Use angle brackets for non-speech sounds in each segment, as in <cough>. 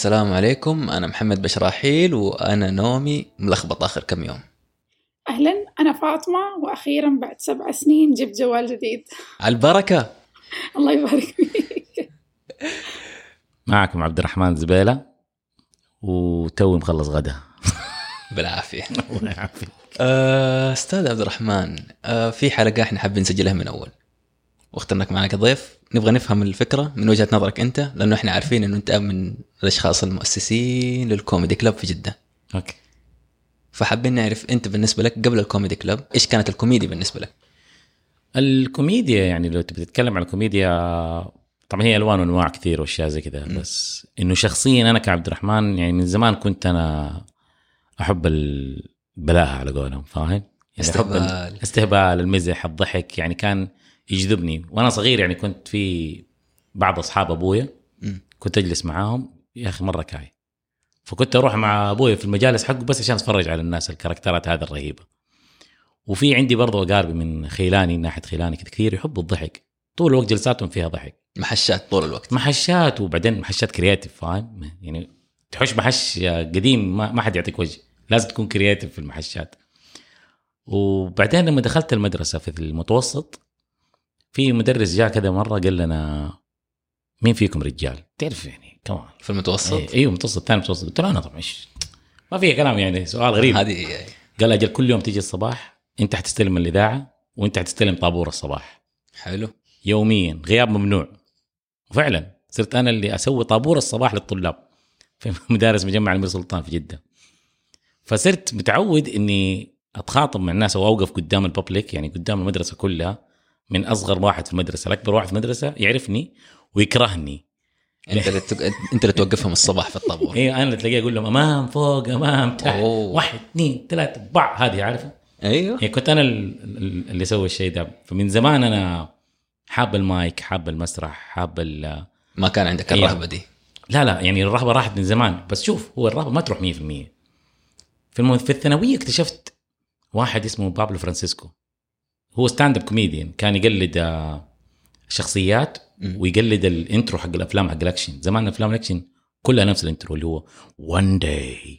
السلام عليكم. أنا محمد بشراحيل وأنا نومي ملخبط آخر كم يوم. أهلا. أنا فاطمة وأخيرا بعد سبع سنين جبت جوال جديد. على البركة. الله يبارك فيك. معكم عبد الرحمن زبيلة وتوي مخلص غدا. بالعافية. <laughs> الله يعافيك. آه، أستاذ عبد الرحمن آه، في حلقة إحنا حابين نسجلها من أول. واخترناك معنا كضيف نبغى نفهم الفكرة من وجهة نظرك أنت لأنه إحنا عارفين إنه أنت من الأشخاص المؤسسين لل Comedy Club في جدة. okay. فحابين نعرف أنت بالنسبة لك قبل ال Comedy Club إيش كانت الكوميديا بالنسبة لك؟ الكوميديا يعني لو تبي تتكلم عن الكوميديا طبعا هي ألوان وأنواع كثير وأشياء زي كذا بس إنه شخصيا أنا كعبد الرحمن يعني من زمان كنت أنا أحب البلاهة على قولهم فاهم؟ يعني استهبال. الاستهبال المزح الضحك يعني كان يجذبني. وأنا صغير يعني كنت في بعض أصحاب أبويا. كنت أجلس معاهم. يا أخي مرة كاي. فكنت أروح مع أبويا في المجالس حقه بس عشان أتفرج على الناس الكاركترات هذه الرهيبة. وفي عندي برضو أقاربي من خيلاني ناحية خيلاني كثير يحبوا الضحك. طول الوقت جلساتهم فيها ضحك. محشات طول الوقت. محشات وبعدين محشات creative فاهم؟ يعني تحش محش قديم ما, ما حد يعطيك وجه. لازم تكون creative في المحشات. وبعدين لما دخلت المدرسة في المتوسط في مدرس جاء كذا مرة قال لنا مين فيكم رجال؟ تعرف يعني كمان في المتوسط؟ إيه، أيوه متوسط ثاني متوسط. قلت له أنا طبعا إيش؟ ما في كلام يعني سؤال غريب. هذه قال أجل كل يوم تيجي الصباح أنت حتستلم الإذاعة وأنت حتستلم طابور الصباح. حلو. يوميا غياب ممنوع. وفعلا صرت أنا اللي أسوي طابور الصباح للطلاب في <laughs> مدارس مجمع الملك سلطان في جدة. فصرت متعود إني أتخاطب مع الناس أو أوقف قدام الببليك يعني قدام المدرسة كلها من أصغر واحد في المدرسة. لاكبر واحد في المدرسة يعرفني ويكرهني. أنت اللي. أنت اللي توقفهم الصباح في الطابور. <laughs> أيوه أنا اللي تلاقيه أقول لهم أمام فوق أمام تحت. واحد اثنين ثلاثة بع هذه عارفه أيوه. يعني كنت أنا ال- ال- اللي أسوي الشيء ده. فمن زمان أنا حاب المايك حاب المسرح حاب ما كان عندك. الرهبة دي. لا لا يعني الرهبة راحت من زمان. بس شوف هو الرهبة ما تروح 100% في. في الثانوية اكتشفت واحد اسمه بابلو فرانسيسكو. هو stand up comedian كان يقلد آه، شخصيات. ويقلد ال intro حق الأفلام حق الأكشن. زمان أفلام الأكشن كلها نفس ال intro اللي هو one day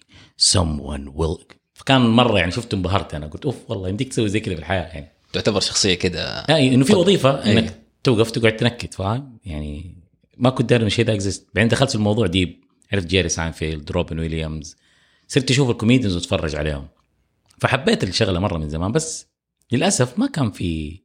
someone will. فكان مرة يعني شفته انبهرت أنا. قلت أوف والله يمديك تسوي زي كذا في الحياة يعني. تعتبر شخصية كده. يعني إنه في وظيفة أي. إنك توقف تقعد تنكت فاهم؟ يعني ما كنت داري ان الشيء ده exist بعدين دخلت في الموضوع deep عرفت جيري ساينفيلد روبن ويليامز. صرت أشوف ال comedians وأتفرج عليهم. فحبيت الشغلة مرة من زمان بس للأسف ما كان في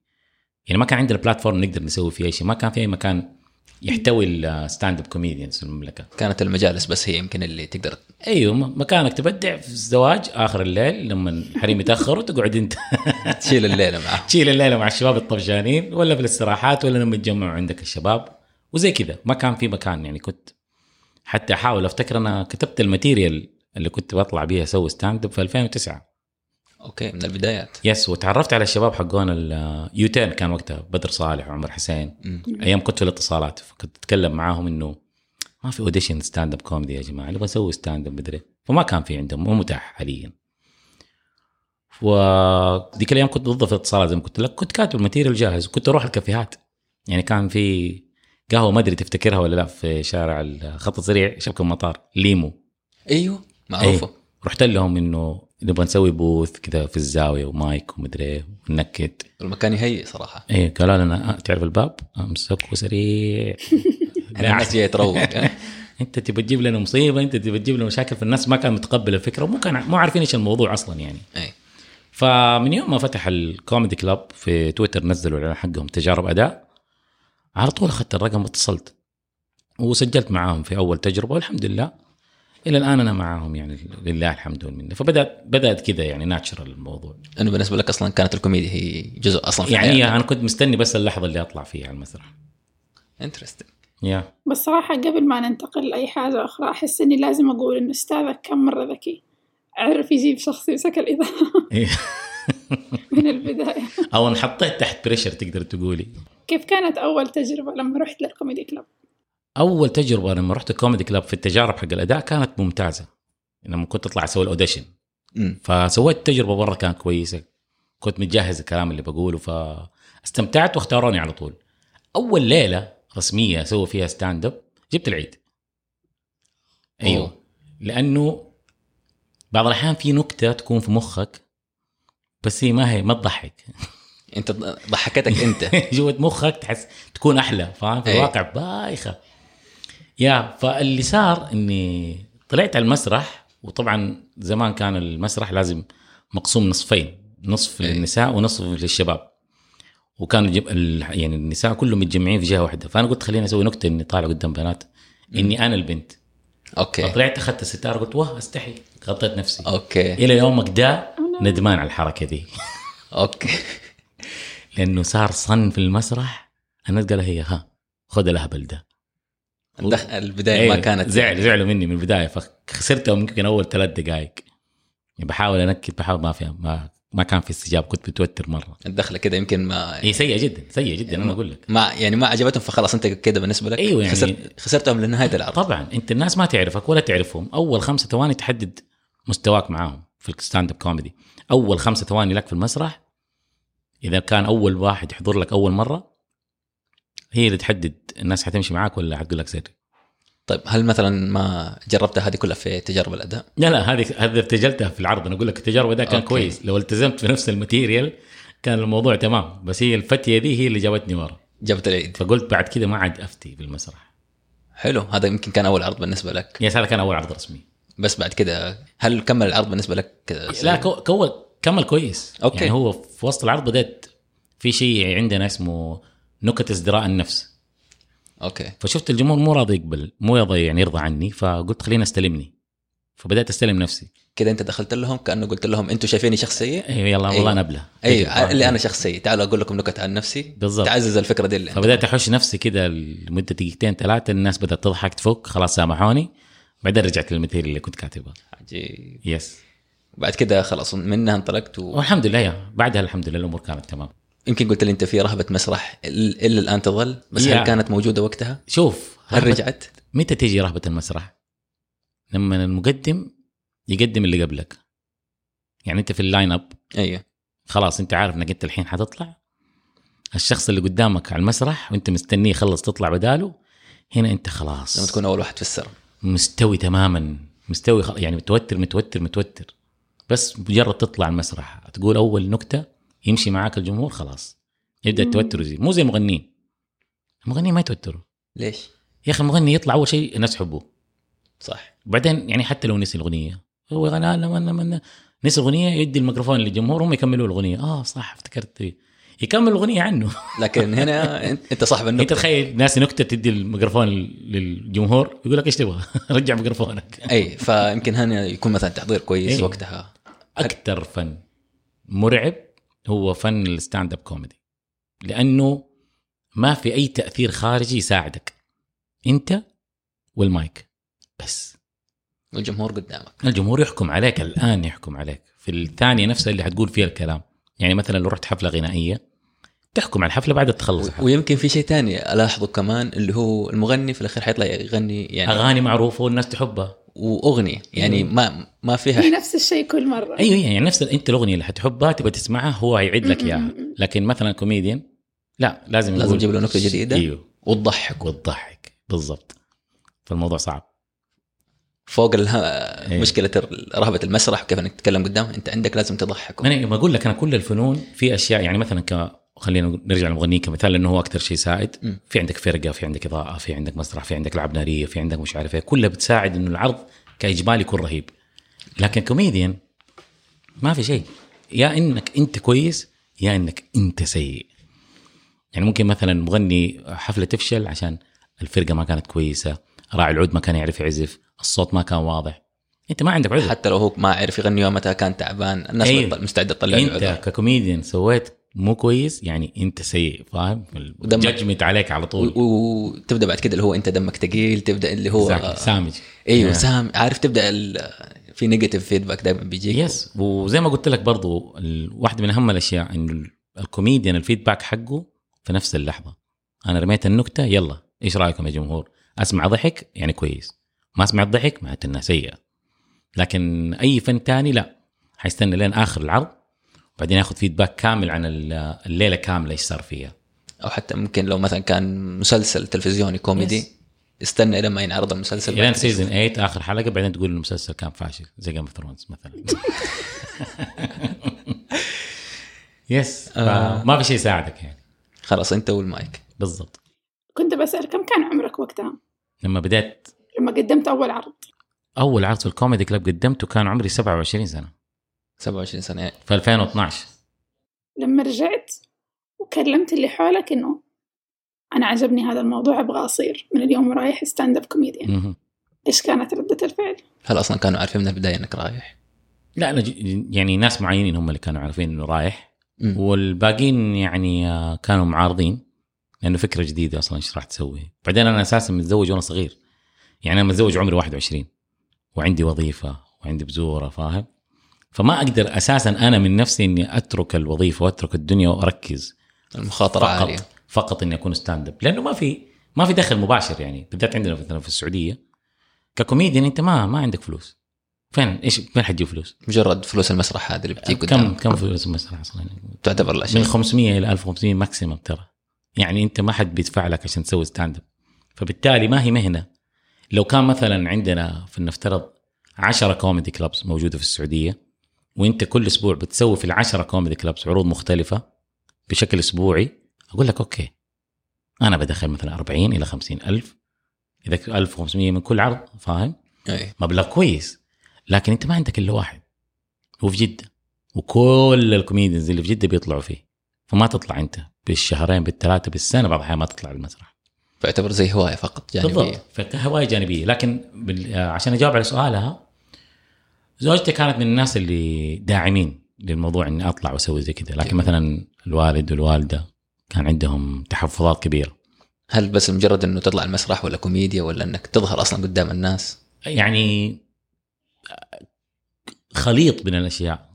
يعني ما كان عندنا platform نقدر نسوي فيه أي شيء ما كان في أي مكان يحتوي ال stand up comedians في المملكة. كانت المجالس بس هي يمكن اللي تقدر أيوه مكانك تبدع في الزواج آخر الليل لما الحريم يتاخروا تقعد أنت. <laughs> تشيل الليلة معاه تشيل الليلة مع الشباب الطفشانين ولا في الاستراحات ولا لما يتجمعوا عندك الشباب. وزي كذا ما كان في مكان يعني كنت حتى أحاول أفتكر أنا كتبت ال material اللي كنت بطلع بيها أسوي stand up في 2009 okay من البدايات. yes وتعرفت على الشباب حقون اليوتيوب كان وقتها بدر صالح وعمر حسين. مم. أيام كنت في الاتصالات فكنت أتكلم معاهم إنه ما في audition stand up comedy يا جماعة نبغى نسوي stand up مدري فما كان في عندهم مو متاح حاليا. وديك الأيام كنت ضد في الاتصالات زي ما قلت لك كنت كاتب ال material جاهز وكنت أروح الكافيهات. يعني كان في قهوة ما أدري تفتكرها ولا لا في شارع الخط السريع شبكة المطار ليمو. أيوه معروفة. أي. رحت لهم إنه نبغى نسوي بوث كذا في الزاوية ومايك ومدري إيه ونكت المكان يهيئ صراحة. إيه قالوا لنا آه تعرف الباب؟ امسكه سريع يعني <laughs> الناس جاية تروق <laughs> أنت تبى تجيب لنا مصيبة أنت تبى تجيب لنا مشاكل فالناس ما كان متقبل الفكرة ومو كان مو عارفين إيش الموضوع أصلا يعني. اي فمن يوم ما فتح ال Comedy Club في تويتر نزلوا الإعلان حقهم تجارب أداء على طول أخذت الرقم واتصلت وسجلت معاهم في أول تجربة والحمد لله إلى الآن أنا معاهم يعني لله الحمد والمنة. فبدات بدأت كذا يعني natural الموضوع. أنه بالنسبة لك أصلا كانت الكوميديا هي جزء أصلا في يعني حياتك. أنا كنت مستني بس اللحظة اللي أطلع فيها على المسرح. interesting يا بس صراحة قبل ما ننتقل لأي حاجة أخرى أحس إني لازم أقول إن أستاذك كم مرة ذكي. عرف يجيب شخص يمسك الإذاعة إيه. <laughs> من البداية. أو انحطيت تحت pressure تقدر تقولي. كيف كانت أول تجربة لما رحت لل Comedy Club؟ أول تجربة لما رحت ال Comedy Club في التجارب حق الأداء كانت ممتازة. لما كنت أطلع أسوي ال audition. فسويت تجربة مره كانت كويسة. كنت متجهز الكلام اللي بقوله فاستمتعت واختاروني على طول. أول ليلة رسمية أسوي فيها stand up جبت العيد. أيوه. أوه. لأنه بعض الأحيان في نكتة تكون في مخك بس هي ما هي ما تضحك. أنت ضحكتك أنت. <laughs> جوة مخك تحس تكون أحلى فاهم؟ في إيه. الواقع بايخة. يا فاللي صار إني طلعت على المسرح وطبعا زمان كان المسرح لازم مقسوم نصفين نصف إيه. للنساء ونصف للشباب. وكانوا. ال... يعني النساء كلهم متجمعين في جهة واحدة. فأنا قلت خليني أسوي نكتة إني طالع قدام بنات إني أنا البنت. okay. فطلعت أخذت الستارة قلت واه أستحي. غطيت نفسي. أوكي. إلى يومك ده ندمان على الحركة دي. <laughs> okay. لأنه صار صن في المسرح الناس قالوا هي ها خذ الهبل ده البداية ما إيه، كانت. زعل زعلوا مني من البداية فخسرتهم يمكن أول ثلاث دقائق يعني بحاول أنكت بحاول ما في ما ما كان في استجابة كنت متوتر مرة. الدخلة كده يمكن ما هي سيئة جدا سيئة جدا أنا أقول لك. ما يعني ما عجبتهم فخلاص أنت كده بالنسبة لك أيوة يعني- خسرت خسرتهم لنهاية العرض طبعا أنت الناس ما تعرفك ولا تعرفهم. أول خمسة ثواني تحدد مستواك معاهم في ال stand up comedy أول خمسة ثواني لك في المسرح إذا كان أول واحد يحضر لك أول مرة هي اللي تحدد الناس حتمشي معاك ولا حتقول لك سر طيب هل مثلا ما جربتها هذه كلها في تجارب الأداء؟ لا لا هذه هذه ارتجلتها في العرض. أنا أقول لك التجربه ده كان okay. كويس. لو التزمت في نفس ال material كان الموضوع تمام. بس هي الفتية دي هي اللي جابتني ورا. جابت العيد. فقلت بعد كده ما عاد أفتي بالمسرح حلو. هذا يمكن كان أول عرض بالنسبة لك. yeah هذا كان أول عرض رسمي. بس بعد كده هل كمل العرض بالنسبة لك كده لا كو كمل كويس. okay. يعني هو في وسط العرض بدأت في شيء عندنا اسمه نكت ازدراء النفس. okay. فشفت الجمهور مو راضي يقبل مو راضي يعني يرضى عني فقلت خليني استلمني. فبدأت أستلم نفسي. كده أنت دخلت لهم كأنه قلت لهم أنتم شايفيني شخص سيء؟ أيوه يلا والله أيوة. نبله أيوه اللي أنا شخص سيء. تعالوا أقول لكم نكت عن نفسي. بالضبط. تعزز الفكرة دي اللي. فبدأت أحش نفسي كده لمدة دقيقتين ثلاثة. الناس بدأت تضحك تفك خلاص سامحوني. بعدين رجعت لل material اللي كنت كاتبها عجيب. yes بعد كده خلاص منها انطلقت و... والحمد لله yeah بعدها الحمد لله الأمور كانت تمام. يمكن قلت لي أنت في رهبة مسرح إل- إلا الآن تظل بس yeah. هل كانت موجودة وقتها؟ شوف هل رجعت؟ متى تيجي رهبة المسرح؟ لما المقدم يقدم اللي قبلك يعني أنت في ال line up أيوه خلاص أنت عارف إنك أنت الحين حتطلع الشخص اللي قدامك على المسرح وأنت مستنيه يخلص تطلع بداله هنا أنت خلاص لما تكون أول واحد في السر مستوي تماما مستوي. يعني متوتر متوتر متوتر بس مجرد تطلع المسرح تقول أول نكتة يمشي معاك الجمهور خلاص. يبدأ. التوتر يزيد. مو زي المغنيين المغنيين ما يتوتروا. ليش؟ يا أخي المغني يطلع أول شيء الناس تحبه صح. وبعدين يعني حتى لو نسي الأغنية هو غنى لما لما نسي الأغنية يدي الميكروفون للجمهور هم يكملوا الأغنية. آه صح افتكرت. يكمل الأغنية عنه. <laughs> لكن هنا انت أنت صاحب أنت النكتة. تخيل ناس نكتة تدي الميكروفون للجمهور يقول لك إيش تبغى؟ <laughs> رجع ميكروفونك. أي فيمكن هنا يكون مثلا تحضير كويس إيه. وقتها. أكثر فن مرعب هو فن ال stand up comedy لأنه ما في أي تأثير خارجي يساعدك. أنت والمايك. بس. والجمهور قدامك. الجمهور يحكم عليك الآن يحكم عليك. في الثانية نفسها اللي حتقول فيها الكلام. يعني مثلا لو رحت حفلة غنائية تحكم على الحفلة بعد تخلص الحفله ويمكن في شيء تاني ألاحظه كمان اللي هو المغني في الأخير حيطلع يغني يعني أغاني معروفة والناس تحبها. وأغنية يعني ما ما هي فيها نفس الشيء كل مرة. أيوه يعني نفس ال- أنت الأغنية اللي حتحبها تبغى تسمعها هو هيعيد لك إياها. لكن مثلا كوميديان لا لازم لازم تجيب له نكتة جديدة إيوه. وتضحك. وتضحك بالضبط. فالموضوع صعب. فوق اله... إيه. مشكلة رهبة المسرح وكيف إنك تتكلم قدام أنت عندك لازم تضحك. أنا بقول لك أنا كل الفنون في أشياء يعني مثلا ك خلينا نرجع للمغنيين كمثال لأنه هو أكثر شيء ساعد م. في عندك فرقة في عندك إضاءة في عندك مسرح في عندك العاب نارية في عندك مش عارف إيه كلها بتساعد إنه العرض كإجمالي يكون رهيب لكن كوميديان ما في شيء يا إنك أنت كويس يا إنك أنت سيء يعني ممكن مثلا مغني حفلة تفشل عشان الفرقة ما كانت كويسة راعي العود ما كان يعرف يعزف الصوت ما كان واضح أنت ما عندك عذر حتى لو هو ما عرف يغني ومتى كان تعبان الناس أيوه. مستعدة تطلع أنت. ككوميديان سويت مو كويس يعني أنت سيء فاهم؟ judgment عليك على طول. وتبدأ بعد كده اللي هو أنت دمك ثقيل تبدأ اللي هو Exactly. سامج. أيوه Yeah. سامج عارف تبدأ في negative feedback دائما بيجيك؟ yes وزي ما قلت لك برضو واحدة من أهم الأشياء انه ال- ال comedian ال feedback حقه في نفس اللحظة. أنا رميت النكتة يلا إيش رأيكم يا جمهور؟ أسمع ضحك؟ يعني كويس. ما أسمع الضحك معناته إنها سيئة. لكن أي فن تاني لا. حيستنى لين آخر العرض وبعدين ياخذ feedback كامل عن ال- الليلة كاملة إيش صار فيها. أو حتى ممكن لو مثلا كان مسلسل تلفزيوني كوميدي Yes. استنى إلى ما ينعرض المسلسل الين season 8 آخر حلقة بعدين تقول المسلسل كان فاشل زي Game of Thrones مثلا. <laughs> yes آه. ما في شيء يساعدك يعني. خلاص أنت والمايك. بالضبط. كنت بسأل كم كان عمرك وقتها؟ لما بدأت؟ لما قدمت أول عرض. أول عرض في ال Comedy Club قدمته كان عمري 27 سنة. 27 سنة. يعني في 2012 لما رجعت وكلمت اللي حولك إنه أنا عجبني هذا الموضوع أبغى أصير من اليوم رايح stand up comedian. إيش كانت ردة الفعل؟ هل أصلا كانوا عارفين من البداية إنك رايح؟ لا أنا ج- يعني ناس معينين هم اللي كانوا عارفين إنه رايح. مم. والباقيين يعني آه، كانوا معارضين. لأنه فكرة جديدة أصلا إيش راح تسوي. بعدين أنا أساسا متزوج وأنا صغير. يعني أنا متزوج عمري 21 وعندي وظيفة وعندي بزورة فاهم؟ فما أقدر أساسا أنا من نفسي إني أترك الوظيفة وأترك الدنيا وأركز المخاطرة فقط عالية. فقط إني أكون stand up لأنه ما في ما في دخل مباشر يعني. بالذات عندنا مثلا في السعودية. ككوميديان أنت ما ما عندك فلوس. فين إيش فين حتجيب فلوس؟ مجرد فلوس المسرح هذا اللي بتجيك كم قدام كم فلوس المسرح أصلا؟ تعتبر من الاشياء 500 إلى 1500 maximum ترى. يعني أنت ما حد بيدفع لك عشان تسوي stand up فبالتالي ما هي مهنة. لو كان مثلا عندنا فلنفترض 10 comedy clubs موجودة في السعودية وانت كل أسبوع بتسوي في العشرة comedy clubs عروض مختلفة بشكل أسبوعي أقول لك okay أنا بدخل مثلا 40 إلى 50 ألف إذا 1500 من كل عرض فاهم؟ أي. مبلغ كويس لكن أنت ما عندك إلا واحد هو في جدة وكل الكوميديانز اللي في جدة بيطلعوا فيه فما تطلع أنت بالشهرين بالثلاثة بالسنة بعض الأحيان ما تطلع المسرح. فيعتبر زي هواية فقط جانبية. بالضبط فكهوايه جانبية لكن بال... آه، عشان أجاوب على سؤالها زوجتي كانت من الناس اللي داعمين للموضوع إني أطلع وأسوي زي كذا لكن. مثلا الوالد والوالدة كان عندهم تحفظات كبيرة هل بس مجرد إنه تطلع المسرح ولا كوميديا ولا إنك تظهر أصلا قدام الناس؟ يعني خليط من الأشياء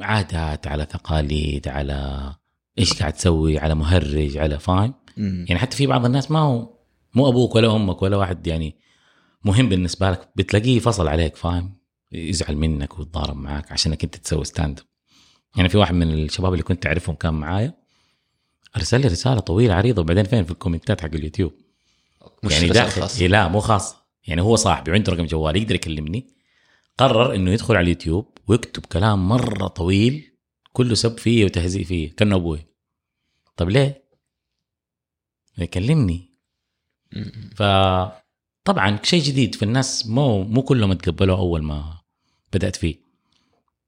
عادات على تقاليد على إيش قاعد تسوي على مهرج على فاهم. يعني حتى في بعض الناس ما هو مو أبوك ولا أمك ولا واحد يعني مهم بالنسبة لك بتلاقيه فصل عليك فاهم يزعل منك ويتضارب معاك عشانك انت تسوي stand up يعني في واحد من الشباب اللي كنت اعرفهم كان معايا ارسل لي رسالة طويلة عريضة وبعدين فين؟ في الكومنتات حق اليوتيوب. مش يعني داخل. إيه لا مو خاص. يعني هو صاحبي وعنده رقم جوال يقدر يكلمني. قرر إنه يدخل على اليوتيوب ويكتب كلام مرة طويل كله سب فيه وتهزيء فيه كأنه أبوي. طب ليه؟ يكلمني. مم. فطبعا شيء جديد في الناس مو مو كلهم تقبلوه أول ما بدأت فيه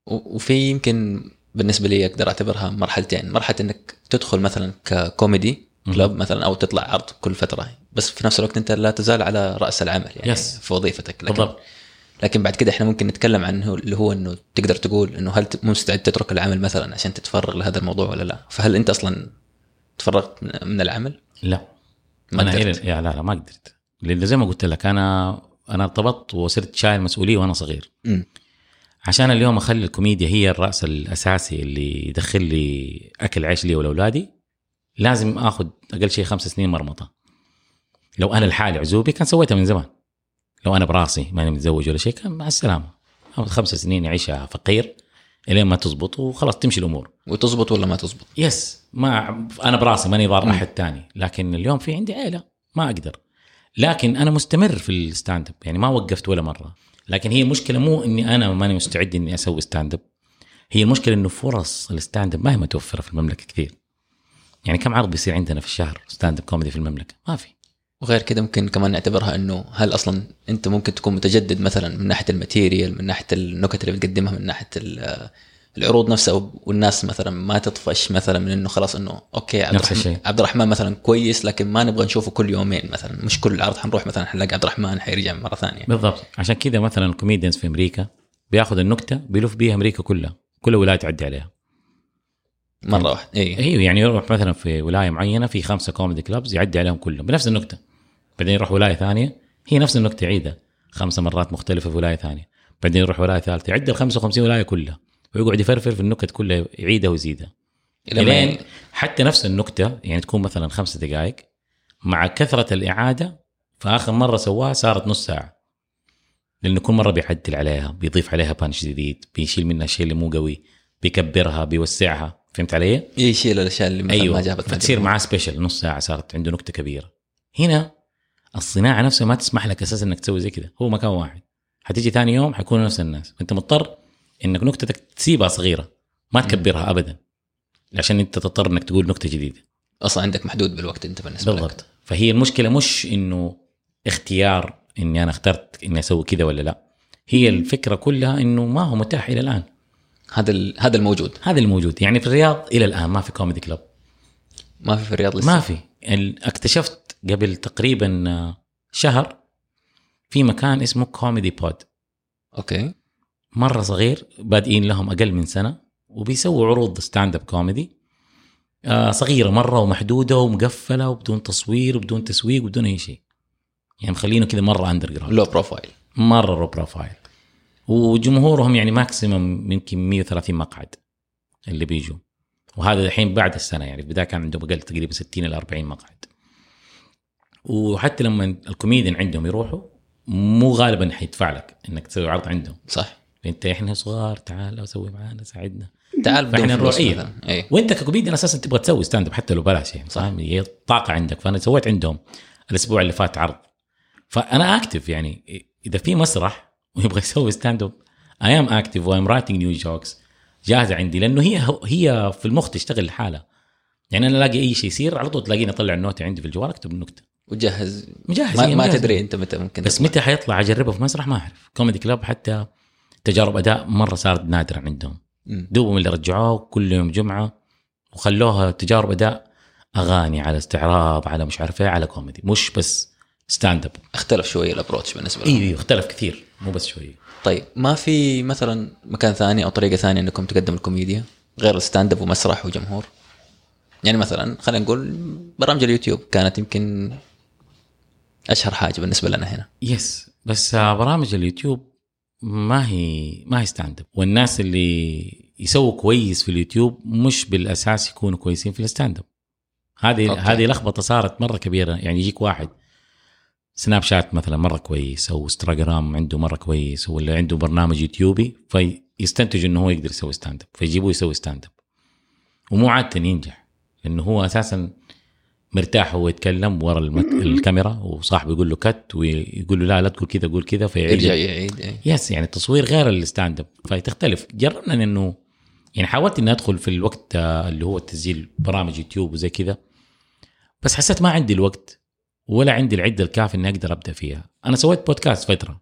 وفي يمكن بالنسبة لي أقدر أعتبرها مرحلتين، مرحلة إنك تدخل مثلا ككوميدي كلوب مثلا أو تطلع عرض كل فترة بس في نفس الوقت أنت لا تزال على رأس العمل يعني يس. في وظيفتك لكن بالضبط لكن بعد كده إحنا ممكن نتكلم عنه اللي هو إنه تقدر تقول إنه هل مستعد تترك العمل مثلا عشان تتفرغ لهذا الموضوع ولا لا؟ فهل أنت أصلا تفرغت من- العمل؟ لا ما أنا قدرت. يا لا لا ما قدرت لأن زي ما قلت لك أنا أنا ارتبطت وصرت شايل مسؤولية وأنا صغير مم. عشان اليوم أخلي الكوميديا هي الرأس الأساسي اللي يدخل لي أكل عيش لي ولأولادي لازم آخذ أقل شيء خمس سنين مرمطة. لو أنا لحالي عزوبي كان سويتها من زمان. لو أنا براسي ماني متزوج ولا شيء كان مع السلامة. أخذ خمس سنين اعيشها فقير إلين ما تزبط وخلاص تمشي الأمور. وتزبط ولا ما تزبط؟ yes ما أنا براسي ماني ضار. أحد تاني لكن اليوم في عندي عيلة ما أقدر. لكن أنا مستمر في ال stand up يعني ما وقفت ولا مرة. لكن هي المشكلة مو إني أنا ماني مستعد إني أسوي stand up هي المشكلة إنه فرص ال stand up ما هي متوفرة في المملكة كثير. يعني كم عرض بيصير عندنا في الشهر stand up comedy في المملكة؟ ما في. وغير كده ممكن كمان نعتبرها إنه هل أصلا أنت ممكن تكون متجدد مثلا من ناحية ال material من ناحية النكت اللي بتقدمها من ناحية العروض نفسها والناس مثلا ما تطفش مثلا من إنه خلاص إنه okay عبد الرحمن. عبد الرحمن مثلا كويس لكن ما نبغى نشوفه كل يومين مثلا. مش كل عرض حنروح مثلا حنلاقي عبد الرحمن حيرجع مرة ثانية. بالضبط. عشان كذا مثلا ال comedians في أمريكا بياخذ النكتة بيلف بيها أمريكا كلها كل ولاية تعدي عليها. مرة واحدة اي أيوه يعني يروح مثلا في ولاية معينة في خمسة comedy clubs يعدي عليهم كلهم بنفس النكتة. بعدين يروح ولاية ثانية هي نفس النكتة يعيدها خمسة مرات مختلفة في ولاية ثانية. بعدين يروح ولاية ثالثة يعد ال 55 ولاية كلها. ويقعد يفرفر في النكت كلها يعيدها ويزيدها. لين حتى نفس النكتة يعني تكون مثلا خمسة دقائق مع كثرة الإعادة فاخر مرة سواها صارت نص ساعة. لأنه كل مرة بيعدل عليها بيضيف عليها بانش جديد بيشيل منها الشيء اللي مو قوي بيكبرها بيوسعها. فهمت علي؟ يشيل الأشياء اللي مثلا أيوه. ما جابت فتصير. معاه سبيشل نص ساعة صارت عنده نكتة كبيرة. هنا الصناعة نفسها ما تسمح لك أساسا إنك تسوي زي كذا. هو مكان واحد. حتيجي ثاني يوم حيكونوا نفس الناس. فانت مضطر إنك نكتتك تسيبها صغيرة ما تكبرها ابدا عشان أنت تضطر إنك تقول نكتة جديدة. أصلا عندك محدود بالوقت أنت بالنسبة لك. بالضبط. فهي المشكلة مش إنه اختيار إني أنا اخترت إني أسوي كذا ولا لا. هي الفكرة كلها إنه ما هو متاح إلى الآن. هذا هذا الموجود. هذا الموجود. يعني في الرياض إلى الآن ما في comedy club ما في في الرياض لسه. ما في. اكتشفت قبل تقريبا آه، شهر في مكان اسمه كوميدي بود okay. مرة صغير بادئين لهم أقل من سنة وبيسووا عروض stand up comedy صغيرة مرة ومحدودة ومقفلة وبدون تصوير وبدون تسويق وبدون أي شيء. يعني مخلينه كذا مرة underground low profile مرة low profile وجمهورهم يعني maximum يمكن 130 مقعد اللي بيجوا. وهذا الحين بعد السنة يعني في البداية كان عندهم أقل تقريبا 60 إلى 40 مقعد. وحتى لما الكوميديان عندهم يروحوا مو غالبا حيدفع لك إنك تسوي عرض عندهم. صح. انت إحنا صغار تعال وسوي معانا ساعدنا. تعال فلوس نروح- إيه. وانت ككوميديان أساسا تبغى تسوي stand up حتى لو بلاش يعني فاهم؟ هي طاقة عندك. فأنا سويت عندهم الأسبوع اللي فات عرض. فأنا active يعني. إذا في مسرح ويبغى يسوي stand up I am active and I'm writing new jokes جاهزة عندي. لأنه هي هي في المخ تشتغل لحالها. يعني أنا ألاقي أي شيء يصير على طول تلاقيني أطلع ال note ة عندي في الجوال أكتب النكتة. وتجهز مجهز ما, هي ما. تدري أنت متى ممكن بس. متى حيطلع أجربه في مسرح ما أعرف. comedy club حتى تجارب أداء مرة صارت نادرة عندهم. دوبهم اللي رجعوه كل يوم جمعة وخلوها تجارب أداء أغاني على استعراض على مش عارف إيه على كوميدي. مش بس stand up اختلف شوية ال approach بالنسبة لهم. أيوه اختلف كثير مو بس شوية. طيب ما في مثلا مكان ثاني أو طريقة ثانية إنكم تقدموا الكوميديا غير ال stand up ومسرح وجمهور؟ يعني مثلا خلينا نقول برامج اليوتيوب كانت يمكن أشهر حاجة بالنسبة لنا هنا. yes بس برامج اليوتيوب ما هي ما هي stand up والناس اللي يسووا كويس في اليوتيوب مش بالأساس يكونوا كويسين في ال stand up هذه okay. هذه لخبطة صارت مرة كبيرة. يعني يجيك واحد سناب شات مثلا مرة كويس أو انستغرام عنده مرة كويس ولا عنده برنامج يوتيوبي فيستنتج إنه هو يقدر يسوي stand up فيجيبوه يسوي stand up ومو عادة ينجح لأنه هو أساسا مرتاح هو يتكلم ورا المك... الكاميرا وصاحبه يقول له cut ويقول له لا لا تقول كذا قول كذا فيعيد. يرجع يعيد إيه. yes يعني التصوير غير ال stand up فتختلف جربنا انه يعني حاولت إني أدخل في الوقت آه، اللي هو تسجيل برامج يوتيوب وزي كذا بس حسيت ما عندي الوقت ولا عندي العدة الكافية إني أقدر أبدأ فيها. أنا سويت بودكاست فترة.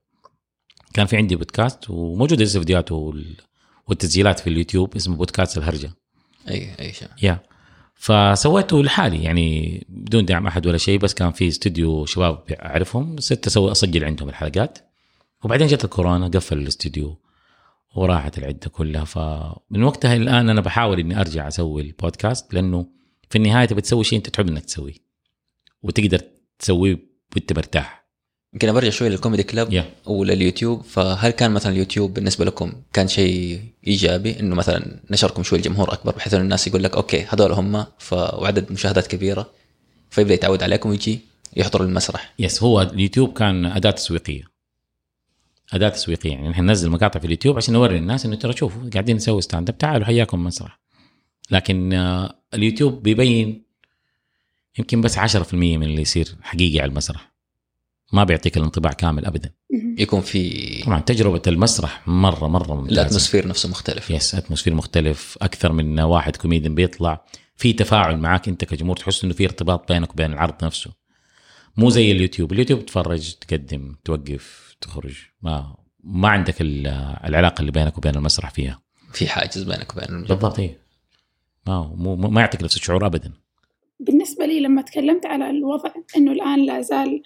كان في عندي بودكاست وموجود لسه فيديوهاته وال- والتسجيلات في اليوتيوب اسمه بودكاست الهرجة. أي أي شيء. يا فسويته لحالي يعني بدون دعم أحد ولا شيء بس كان في استوديو شباب أعرفهم صرت أسوي أسجل عندهم الحلقات. وبعدين جت الكورونا قفل الاستوديو وراحت العدة كلها. فمن وقتها الآن أنا بحاول إني أرجع أسوي البودكاست لأنه في النهاية تبي تسوي شيء أنت تحب إنك تسويه. وتقدر تسويه وأنت مرتاح. يمكن برجع شوي للكوميدي كلاب يا ولليوتيوب. فهل كان مثلا اليوتيوب بالنسبة لكم كان شيء إيجابي؟ إنه مثلا نشركم شوي الجمهور أكبر بحيث إنه الناس يقول لك okay هذول هم ف... وعدد مشاهدات كبيرة فيبدأ يتعود عليكم ويجي يحضر المسرح. yes هو اليوتيوب كان أداة تسويقية. أداة تسويقية يعني نحن ننزل مقاطع في اليوتيوب عشان نوري الناس إنه ترى شوفوا قاعدين نسوي stand up تعالوا حياكم مسرح. لكن آه، اليوتيوب بيبين يمكن بس 10% من اللي يصير حقيقي على المسرح. ما بيعطيك الانطباع كامل ابدا. يكون في طبعا تجربة المسرح مره مرة ممتازة. ال atmosphere نفسه مختلف. yes atmosphere مختلف. أكثر من واحد كوميديان بيطلع. في تفاعل معاك أنت كجمهور تحس إنه في ارتباط بينك وبين العرض نفسه. مو زي اليوتيوب. اليوتيوب تتفرج تقدم توقف تخرج. ما ما عندك ال- العلاقة اللي بينك وبين المسرح فيها. في حاجز بينك وبين. بالضبط إيه. ما مو ما يعطيك نفس الشعور ابدا. بالنسبة لي لما تكلمت على الوضع إنه الآن لا زال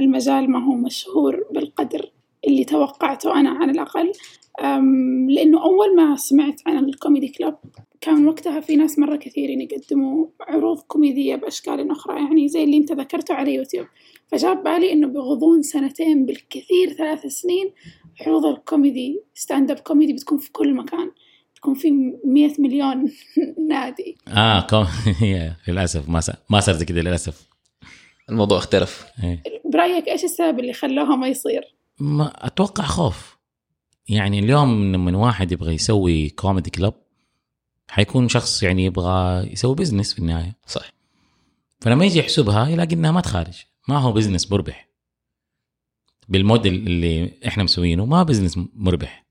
المجال ما هو مشهور بالقدر اللي توقعته أنا على الأقل. لأنه أول ما سمعت عن ال comedy club كان وقتها في ناس مرة كثيرين يقدموا عروض كوميدية بأشكال أخرى يعني زي اللي أنت ذكرته على يوتيوب. فجاب بالي إنه بغضون سنتين بالكثير ثلاث سنين عروض ال comedy stand up comedy بتكون في كل مكان. بتكون في مية مليون <laughs> نادي. آه كوم... <laughs> للأسف ما س... ما صار زي كذا للأسف. الموضوع اختلف. إيه. برأيك إيش السبب اللي خلاها ما يصير؟ ما أتوقع خوف. يعني اليوم لما واحد يبغى يسوي comedy club حيكون شخص يعني يبغى يسوي business في النهاية. صح فلما يجي يحسبها يلاقي انها ما تخارج. ما هو business مربح. بالموديل اللي إحنا مسوينه ما business مربح.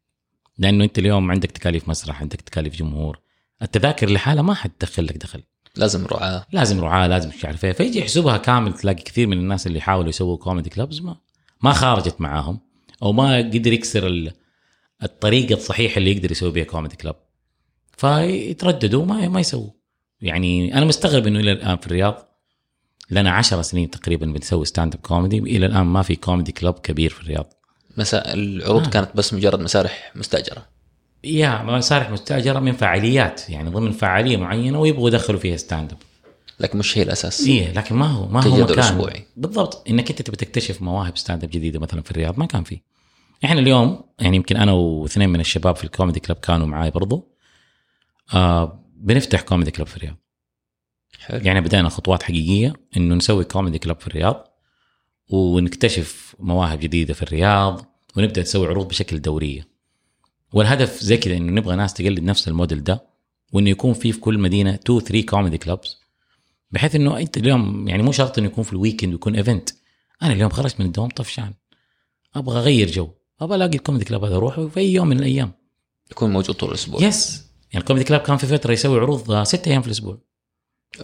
لأنه أنت اليوم عندك تكاليف مسرح عندك تكاليف جمهور. التذاكر لحالها ما حتدخل لك دخل. لازم رعاة. لازم رعاة لازم مش عارف إيه. فيجي يحسبها كامل تلاقي كثير من الناس اللي حاولوا يسووا comedy clubs ما ما خارجت معاهم أو ما قدر يكسر ال- الطريقة الصحيحة اللي يقدر يسوي بها comedy club فيترددوا ما ما يسووا. يعني أنا مستغرب إنه إلى الآن في الرياض لنا عشر سنين تقريبا بنسوي stand up comedy إلى الآن ما في comedy club كبير في الرياض. مسا... العروض. آه. كانت بس مجرد مسارح مستأجرة. يا مسارح مستاجره من فعاليات يعني ضمن فعالية معينة ويبغوا يدخلوا فيها stand up لكن مش هي الأساس. إيه لكن ما هو ما هو مكان. أسبوعي. بالضبط. إنك أنت تبي تكتشف مواهب stand up جديدة مثلا في الرياض ما كان في. إحنا اليوم يعني يمكن أنا واثنين من الشباب في ال comedy club كانوا معاي برضو آه بنفتح comedy club في الرياض. حلو. يعني بدأنا خطوات حقيقية إنه نسوي comedy club في الرياض ونكتشف مواهب جديدة في الرياض ونبدأ نسوي عروض بشكل دورية. والهدف زي كذا إنه نبغى ناس تقلد نفس الموديل ده وإنه يكون في في كل مدينة 2 3 comedy clubs بحيث إنه أنت اليوم يعني مو شرط إنه يكون في ال weekend ويكون event أنا اليوم خرجت من الدوام طفشان. أبغى أغير جو. أبغى ألاقي ال comedy club هذا أروح في أي يوم من الأيام. يكون موجود طول الأسبوع. yes يعني ال comedy club كان في فترة يسوي عروض ستة أيام في الأسبوع.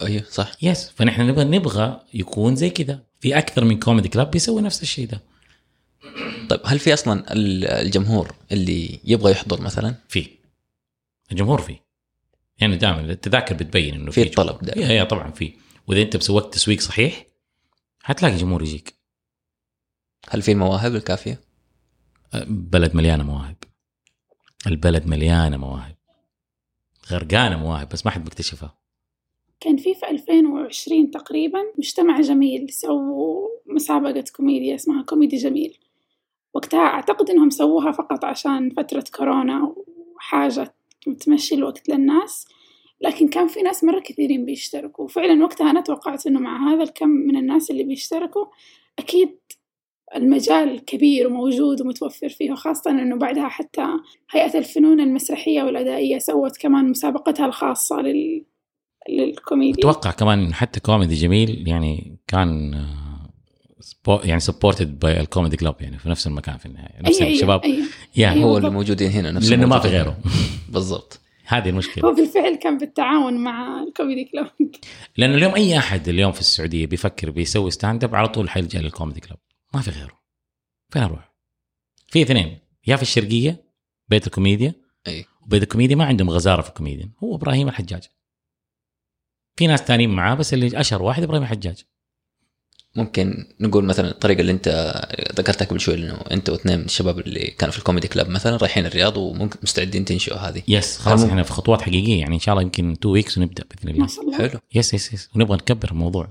أيوه صح. yes فنحن نبغى نبغى يكون زي كذا في أكثر من comedy club بيسوي نفس الشيء ده. طيب هل في أصلا ال- الجمهور اللي يبغى يحضر مثلا؟ في. الجمهور في. يعني دائما التذاكر بتبين إنه في جمهور. الطلب دائما. yeah طبعا في. وإذا أنت سويت تسويق صحيح حتلاقي جمهور يجيك. هل في المواهب الكافية؟ بلد مليانة مواهب. البلد مليانة مواهب. غرقانة مواهب بس ما حد مكتشفها. كان في في 2020 تقريبا مجتمع جميل سووا مسابقة كوميديا اسمها كوميدي جميل. وقتها أعتقد إنهم سووها فقط عشان فترة كورونا وحاجة تمشي الوقت للناس لكن كان في ناس مرة كثيرين بيشتركوا. وفعلا وقتها أنا توقعت إنه مع هذا الكم من الناس اللي بيشتركوا أكيد المجال كبير وموجود ومتوفر فيه وخاصة إنه بعدها حتى هيئة الفنون المسرحية والأدائية سوت كمان مسابقتها الخاصة لل... للكوميديا. أتوقع كمان حتى كوميدي جميل يعني كان يعني supported by ال comedy club يعني في نفس المكان في النهاية نفس أيوة الشباب. أيوة. يعني. هو. اللي موجودين هنا نفسه لأنه ما في. غيره <laughs> بالضبط. هذه المشكلة. هو بالفعل كان بالتعاون مع ال comedy club لأنه اليوم أي أحد اليوم في السعودية بيفكر بيسوي stand-up على طول حيلجا لل comedy club ما في غيره. فين أروح؟ في اثنين. yeah في الشرقية بيت الكوميديا. أي. وبيت الكوميديا ما عندهم غزارة في الكوميديان. هو إبراهيم الحجاج. في ناس تانيين معاه بس اللي أشهر واحد إبراهيم الحجاج. ممكن نقول مثلا الطريقة اللي أنت ذكرتها قبل شوي إنه أنت واثنين من الشباب اللي كانوا في ال comedy club مثلا رايحين الرياض وممكن مستعدين تنشئوا هذه. yes خلاص إحنا في خطوات حقيقية يعني إن شاء الله يمكن two weeks ونبدأ بإذن الله. ما شاء الله. حلو. yes yes yes ونبغى نكبر الموضوع.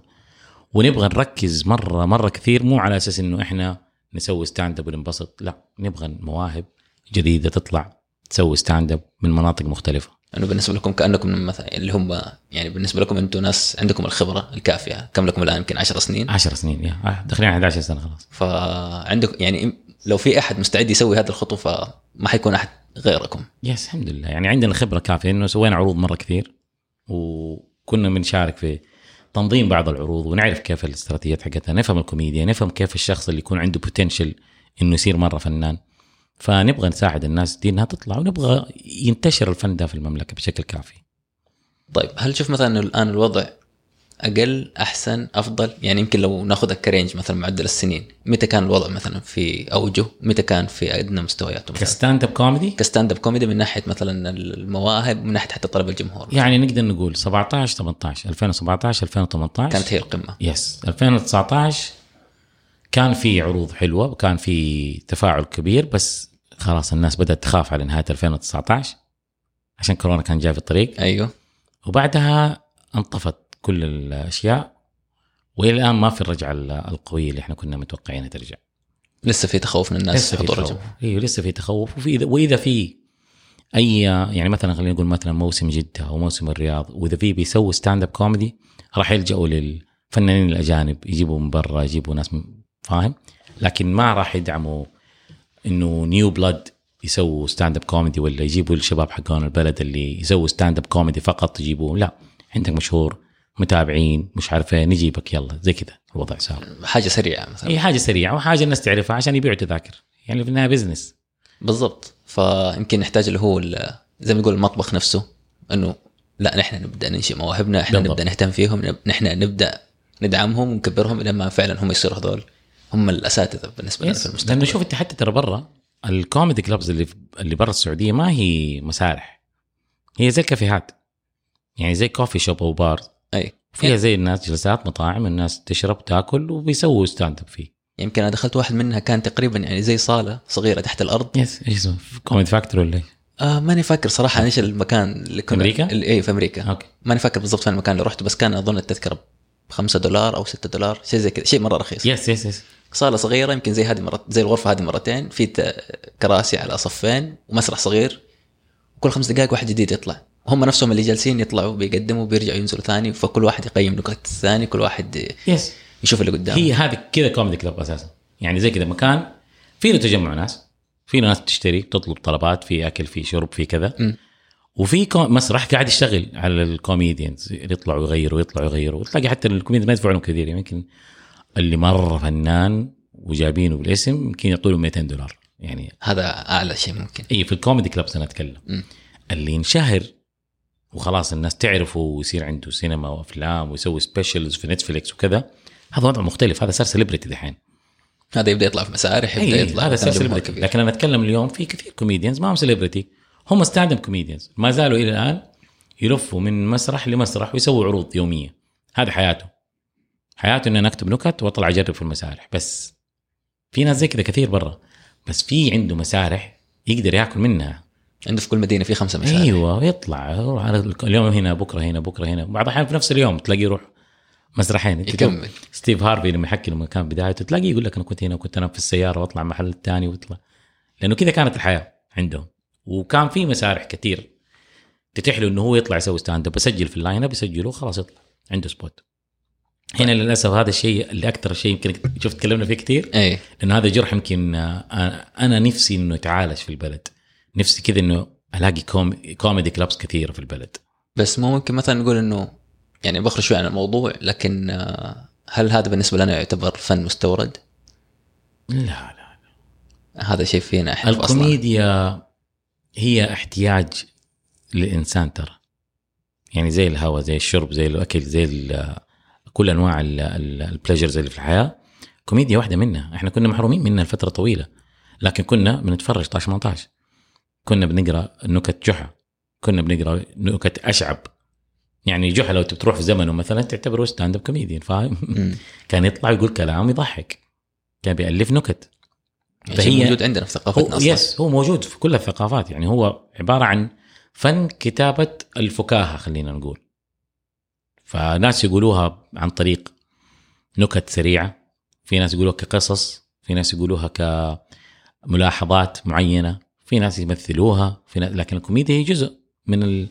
ونبغى نركز مرة مرة كثير مو على أساس إنه إحنا نسوي stand-up وننبسط. لا نبغى مواهب جديدة تطلع تسوي stand-up من مناطق مختلفة. انه بالنسبة لكم كأنكم مثلا اللي هم يعني بالنسبة لكم أنتم ناس عندكم الخبرة الكافية. كم لكم الآن؟ يمكن 10 سنين. 10 سنين yeah. آه، داخلين على 11 سنة خلاص. فعندك يعني لو في أحد مستعد يسوي هذه الخطوه فما حيكون أحد غيركم. yes الحمد لله. يعني عندنا خبرة كافية. إنه سوينا عروض مرة كثير وكنا بنشارك في تنظيم بعض العروض ونعرف كيف الاستراتيجيات حقتها نفهم الكوميديا نفهم كيف الشخص اللي يكون عنده potential إنه يصير مرة فنان. فنبغى نساعد الناس دي انها تطلع ونبغى ينتشر الفن ده في المملكة بشكل كافي. طيب هل تشوف مثلا إنه الآن الوضع أقل أحسن أفضل؟ يعني يمكن لو ناخذ ك range مثلا معدل السنين متى كان الوضع مثلا في أوجه؟ متى كان في أدنى مستوياته مثلا؟ ك stand-up comedy ك stand-up comedy من ناحية مثلا المواهب من ناحية حتى طلب الجمهور. يعني نقدر نقول 17 18 2017 2018 كانت هي القمة. يس 2019 كان في عروض حلوة وكان في تفاعل كبير بس خلاص الناس بدأت تخاف على نهاية 2019 عشان كورونا كان جاي في الطريق أيوه. وبعدها انطفت كل الأشياء وإلى الآن ما في الرجعة القوية اللي إحنا كنا متوقعينها ترجع. لسه في تخوف من الناس لسه في تخوف. أيوه لسه في تخوف. وفي وإذا في أي يعني مثلا خلينا نقول مثلا موسم جدة أو موسم الرياض وإذا في بيسووا stand-up comedy راح يلجأوا للفنانين الأجانب يجيبوا من برا يجيبوا ناس فاهم؟ لكن ما راح يدعموا إنه new blood يسووا stand-up comedy ولا يجيبوا الشباب حقون البلد اللي يسووا stand-up comedy فقط يجيبوا لا عندك مشهور متابعين مش عارف إيه، نجيبك يلا زي كذا الوضع صار. حاجة سريعة مثلا. هي حاجة سريعة وحاجة الناس تعرفها عشان يبيعوا تذاكر. يعني في النهاية business بالضبط. فيمكن نحتاج اللي هو زي ما نقول المطبخ نفسه إنه لا نحن نبدأ ننشئ مواهبنا إحنا بالضبط. نبدأ نهتم فيهم نحن نبدأ ندعمهم ونكبرهم لما فعلا هم يصيروا هذول. هم الأساتذة بالنسبة لنا في المستقبل. لأنه شوف أنت حتى ترى برا ال comedy clubs اللي اللي برا السعودية ما هي مسارح. هي زي الكافيهات يعني زي coffee shop أو بار أي. فيها زي الناس جلسات مطاعم الناس تشرب تاكل وبيسووا stand-up فيه. يمكن أنا دخلت واحد منها كان تقريبا يعني زي صالة صغيرة تحت الأرض. yes إيش اسمه؟ Comedy Factory ولا إيش؟ آه ماني فاكر صراحة إيش المكان اللي كنا أمريكا؟ اللي اي في أمريكا. okay ماني فاكر بالضبط فين المكان اللي رحت بس كان أظن التذكرة 5 دولار أو 6 دولار شيء زي كذا شيء مرة رخيص. yes yes yes صالة صغيرة يمكن زي هذه مرت زي الغرفة هذه مرتين في كراسي على صفين ومسرح صغير وكل خمس دقائق واحد جديد يطلع. هم نفسهم اللي جالسين يطلعوا بيقدموا بيرجعوا ينزلوا ثاني فكل واحد يقيم نكت الثاني كل واحد yes يشوف اللي قدامه. هي هذه كذا comedy club أساسا. يعني زي كذا مكان فيه له تجمع ناس في ناس بتشتري تطلب طلبات في أكل في شرب في كذا. م. وفي مسرح قاعد يشتغل على ال comedians يطلعوا يغيروا يطلعوا يغيروا وتلاقي حتى ال comedians ما يدفعوا لهم كثير يمكن اللي مرة فنان وجايبينه بالاسم يمكن يعطوا له 200 دولار. يعني هذا أعلى شيء ممكن. إي في ال comedy clubs أنا أتكلم. م. اللي ينشهر وخلاص الناس تعرفه ويصير عنده سينما وأفلام ويسوي specials في Netflix وكذا هذا وضع مختلف. هذا صار celebrity دحين. هذا يبدأ يطلع في مسارح يبدأ إي يطلع هذا صار كبير. لكن أنا أتكلم اليوم في كثير comedians ما هم celebrity هم stand-up comedians ما زالوا إلى الآن يلفوا من مسرح لمسرح ويسووا عروض يومية. هذه حياته حياته اني أنا أكتب نكت وأطلع أجرب في المسارح. بس في ناس زي كذا كثير برا. بس في عنده مسارح يقدر ياكل منها. عنده في كل مدينة في خمسة مسارح. أيوه يطلع يروح على اليوم هنا بكرة هنا بكرة هنا. بعض الأحيان في نفس اليوم تلاقيه يروح مسرحين. يكمل. ستيف هارفي لما يحكي لما كان بدايته تلاقيه يقول لك أنا كنت هنا وكنت انام في السيارة وأطلع محل الثاني واطلع لأنه كذا كانت الحياة عندهم. وكان في مسارح كثير. تتيح له إنه هو يطلع يسوي stand-up بسجل في ال line-up يسجله خلاص يطلع عنده spot هنا للأسف هذا الشيء اللي أكثر شيء يمكن <laughs> شفت تكلمنا فيه كثير اي لأنه هذا جرح يمكن آه، أنا نفسي إنه يتعالج في البلد. نفسي كذا إنه ألاقي com... comedy clubs كثيرة في البلد. بس مو ممكن مثلا نقول إنه يعني بخرج شوي عن الموضوع لكن آه، هل هذا بالنسبة لنا يعتبر فن مستورد؟ لا لا هذا شيء فينا إحنا الكوميديا هي احتياج للإنسان ترى. يعني زي الهواء زي الشرب زي الأكل زي كل أنواع ال pleasures اللي في الحياة. كوميديا واحدة منها إحنا كنا محرومين منها لفترة طويلة. لكن كنا بنتفرج طاش 18 كنا بنقرأ نكت جحا. كنا بنقرأ نكت أشعب. يعني جحا لو تروح في زمنه مثلا تعتبره stand-up comedian فاهم. <laughs> كان يطلع يقول كلام يضحك كان بيألف نكت. يعني شيء موجود عندنا في ثقافتنا أصلا. yes هو موجود في كل الثقافات يعني هو عبارة عن فن كتابة الفكاهة خلينا نقول. فناس يقولوها عن طريق نكت سريعة في ناس يقولوها كقصص في ناس يقولوها كملاحظات معينة في ناس يمثلوها في ناس لكن الكوميديا هي جزء من ال...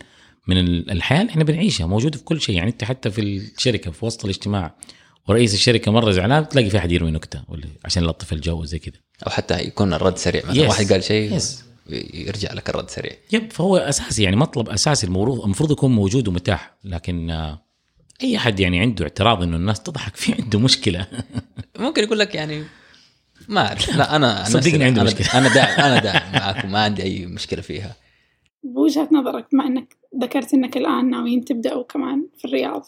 من ال- الحياة اللي إحنا بنعيشها موجودة في كل شيء. يعني أنت حتى في الشركة في وسط الاجتماع ورئيس الشركة مرة زعلان تلاقي في أحد يرمي نكتة ولا عشان يلطف الجو زي كذا. أو حتى يكون الرد سريع. مثلا Yes. واحد قال شيء Yes. يرجع لك الرد سريع. يب فهو اساسي يعني مطلب أساسي المفروض المفروض يكون موجود ومتاح. لكن آه، أي أحد يعني عنده اعتراض إنه الناس تضحك فيه عنده مشكلة. <laughs> ممكن يقول لك يعني ما اعرف لا أنا صدقني عنده أنا مشكلة. أنا داعم أنا <laughs> داعم معاكم ما عندي أي مشكلة فيها. بوجهة نظرك بما أنك ذكرت أنك الآن ناويين تبدأوا كمان في الرياض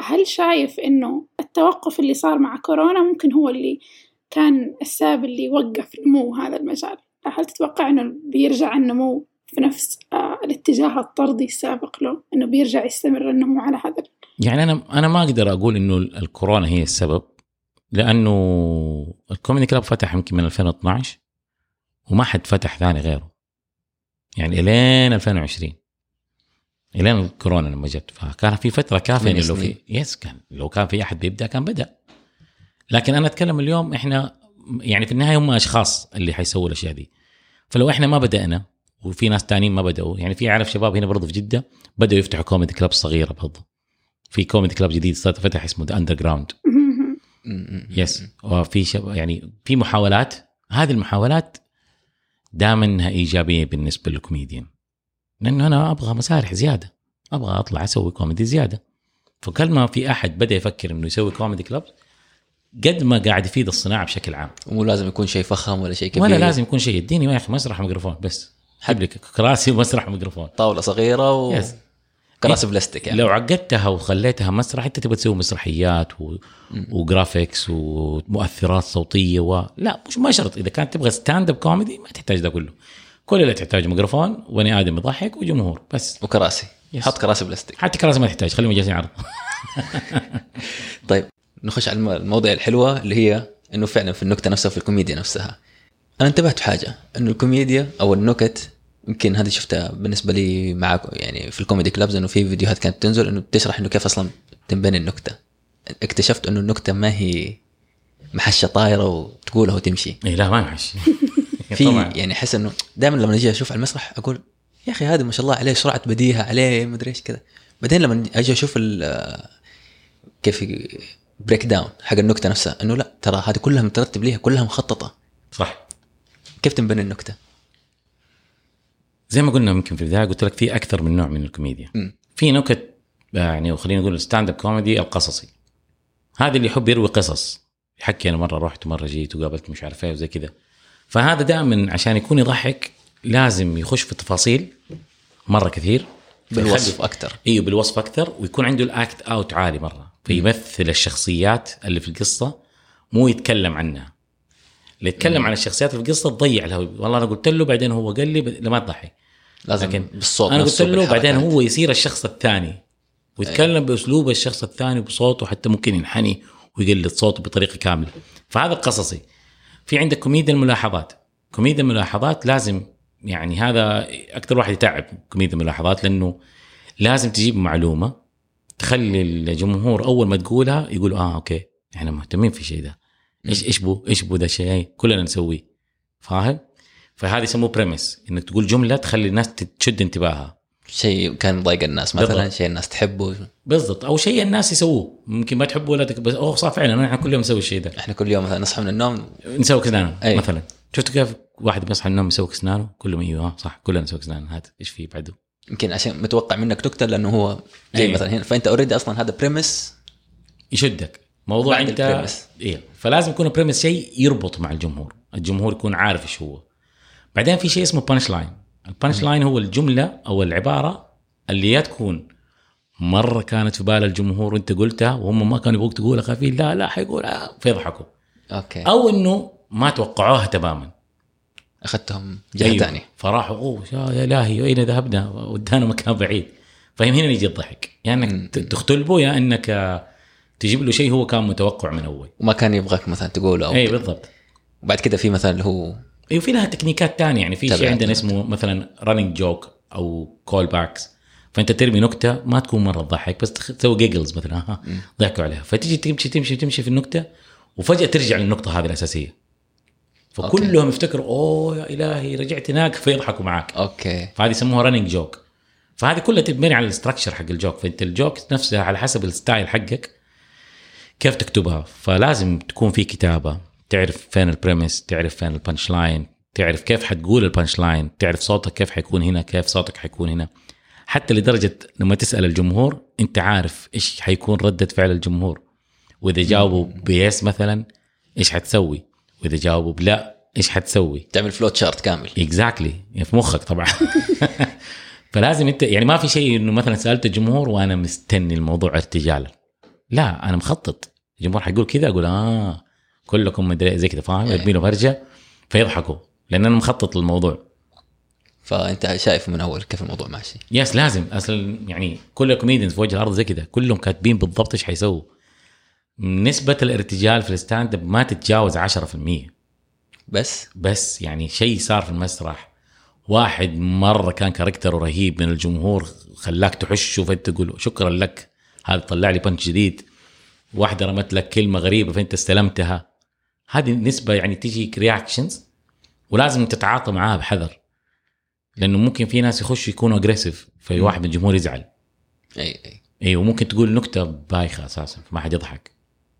هل شايف أنه التوقف اللي صار مع كورونا ممكن هو اللي كان السبب اللي وقف نمو هذا المجال. هل تتوقع أنه بيرجع النمو في نفس آه، الاتجاه الطردي السابق له أنه بيرجع يستمر النمو على هذا يعني أنا أنا ما أقدر أقول إنه الكورونا هي السبب لأنه الكوميدي كلاب فتح يمكن من 2012 وما حد فتح ثاني غيره. يعني إلين 2020 إلين الكورونا لما جت. فكان في فترة كافية إنه لو في. يس كان لو كان في أحد بيبدأ كان بدأ. لكن أنا أتكلم اليوم إحنا يعني في النهاية هم أشخاص اللي حيسووا الأشياء دي. فلو إحنا ما بدأنا وفي ناس تانيين ما بدأوا يعني في أعرف شباب هنا برضه في جدة بدأوا يفتحوا comedy club صغيرة برضه في comedy club جديد صار فتح اسمه The Underground yes وفي شب... يعني في محاولات. هذه المحاولات دائما إنها إيجابية بالنسبة للكوميديان. لأنه أنا أبغى مسارح زيادة. أبغى أطلع أسوي كوميدي زيادة. فكل ما في أحد بدأ يفكر إنه يسوي comedy club قد ما قاعد يفيد الصناعة بشكل عام. ومو لازم يكون شيء فخم ولا شيء كبير. ولا لازم يكون شيء. اديني يا أخي مسرح وميكروفون بس. جيب لك كراسي ومسرح وميكروفون طاولة صغيرة و... yes. كراسي بلاستيك يعني. لو عقدتها وخليتها مسرح أنت تبغى تسوي مسرحيات و... و graphics ومؤثرات صوتية و... لا مش ما شرط. إذا كانت تبغى stand-up comedy ما تحتاج ده كله. كل اللي تحتاج ميكروفون وبني آدم يضحك وجمهور بس. وكراسي. yes. حط كراسي بلاستيك. حتى كراسي ما تحتاج خليهم جالسين عرض <laughs> <laughs> طيب. نخش على الم- المواضيع الحلوة اللي هي إنه فعلا في النكتة نفسها في الكوميديا نفسها. أنا انتبهت حاجة إنه الكوميديا أو النكت يمكن هذه شفتها بالنسبة لي معك يعني في الكوميدي كلابز إنه في فيديوهات كانت تنزل إنه بتشرح إنه كيف أصلا تنبني النكتة. اكتشفت إنه النكتة ما هي محشة طايرة وتقولها وتمشي اي لا ما يمحش <laughs> <laughs> في يعني أحس إنه دائما لما أجي أشوف على المسرح أقول يا أخي هذا ما شاء الله عليه سرعة بديهة عليه مدري إيش كذا. بعدين لما أجي أشوف كيف breakdown حق النكتة نفسها إنه لا ترى هذه كلها مترتب ليها كلها مخططة. صح. كيف تنبني النكتة؟ زي ما قلنا يمكن في البداية قلت لك في أكثر من نوع من الكوميديا. مم. في نكت يعني وخلينا نقول ال stand-up comedy القصصي. هذا اللي يحب يروي قصص. يحكي أنا مرة رحت ومرة جيت وقابلت مش عارف إيه وزي كذا. فهذا دائما عشان يكون يضحك لازم يخش في التفاصيل مرة كثير. بالوصف أكثر. إيوه بالوصف أكثر ويكون عنده ال act out عالي مرة. فيمثل الشخصيات اللي في القصة مو يتكلم عنها. اللي يتكلم عن الشخصيات في القصة تضيع اللي هو والله أنا قلت له بعدين هو قال لي ب- ما تضحك. لازم لكن بالصوت أنا قلت له بعدين. هو يصير الشخص الثاني. ويتكلم باسلوب الشخص الثاني بصوته حتى ممكن ينحني ويقلد صوته بطريقة كاملة. فهذا القصصي في عندك كوميديا الملاحظات. كوميديا الملاحظات لازم يعني هذا أكثر واحد يتعب كوميديا الملاحظات لأنه لازم تجيب معلومة. تخلي الجمهور أول ما تقولها يقول آه okay إحنا مهتمين في الشيء ده. إيش إيش بو إيش بو ده شيء؟ كلنا نسويه. فاهم؟ فهذا يسموه premise إنك تقول جملة تخلي الناس تشد انتباهها. شيء كان ضايق الناس مثلا بالضبط. شيء الناس تحبه. بالضبط. أو شيء الناس يسووه. ممكن ما تحبه ولا تك... بس أوه صح فعلا إحنا كل يوم نسوي الشيء ده. إحنا كل يوم مثلا نصحى من النوم. نسوي snooze إيه. مثلا. شفت كيف واحد بيصحى من النوم يسوي snooze كلهم أيوه آه، صح كلنا نسوي snooze هذا إيش فيه بعده؟ يمكن عشان متوقع منك نكته لأنه هو زي أيوة. مثلا هنا. فأنت already أصلا هذا premise يشدك. موضوع أنت ال premise. إيه. فلازم يكون ال premise شيء يربط مع الجمهور. الجمهور يكون عارف إيش هو. بعدين في شيء اسمه punchline ال punchline هو الجملة أو العبارة اللي يا تكون مرة كانت في بال الجمهور وأنت قلتها وهم ما كانوا يبغوك تقولها خايفين لا لا حيقول آه فيضحكوا. okay. أو إنه ما توقعوها تماما. أخذتهم جهة أيوه. ثانية. فراحوا أوه يا إلهي اين ذهبنا؟ ودانا مكان بعيد. فهم هنا يجي الضحك. يا يعني انك تختلبه يا إنك تجيب له شيء هو كان متوقع من اول وما كان يبغاك مثلا تقوله أو اي بالضبط. وبعد كده في مثلا اللي هو أيوه في لها تكنيكات تانية. يعني في شيء. عندنا اسمه مثلا running joke أو callbacks فأنت ترمي نكتة ما تكون مرة تضحك بس تسوي giggles مثلا. ها ضحكوا عليها. فتيجي تمشي تمشي تمشي في النكتة وفجأة ترجع للنقطة هذه الأساسية. فكلهم يفتكروا أوه يا إلهي رجعت هناك فيضحكوا معاك okay. فهذه يسموها running joke فهذه كلها تبني على ال structure حق ال joke. فأنت ال joke نفسها على حسب ال style حقك كيف تكتبها. فلازم تكون في كتابة. تعرف فين ال premise تعرف فين ال punchline تعرف كيف حتقول ال punchline تعرف صوتك كيف حيكون هنا كيف صوتك حيكون هنا. حتى لدرجة لما تسأل الجمهور أنت عارف إيش حيكون ردة فعل الجمهور. وإذا جاوبوا ب yes مثلا إيش حتسوي؟ وإذا جاوبوا بلا إيش حتسوي؟ تعمل flow chart كامل. exactly يعني في مخك طبعا. <laughs> فلازم أنت يعني ما في شيء إنه مثلا سألت الجمهور وأنا مستني الموضوع ارتجالا. لا أنا مخطط. الجمهور حيقول كذا أقول آه كلكم مدري زي كذا فاهم؟ يرمي له فرجه فيضحكوا. لأن أنا مخطط للموضوع. فأنت شايف من أول كيف الموضوع ماشي؟ yes لازم. أصلا يعني كل ال comedians في وجه الأرض زي كذا كلهم كاتبين بالضبط إيش حيسووا. نسبة الارتجال في ال stand-up ما تتجاوز 10% بس؟ بس يعني شيء صار في المسرح. واحد مرة كان character ه رهيب من الجمهور خلاك تحشه فانت تقول شكرا لك هذا طلع لي punch جديد. واحدة رمت لك كلمة غريبة فأنت استلمتها. هذه نسبة يعني تيجي reactions ولازم تتعاطى معاها بحذر. لأنه ممكن في ناس يخشوا يكونوا aggressive في واحد من الجمهور يزعل. أي أي. أيوه ممكن تقول نكتة بايخة أساسا فما حد يضحك.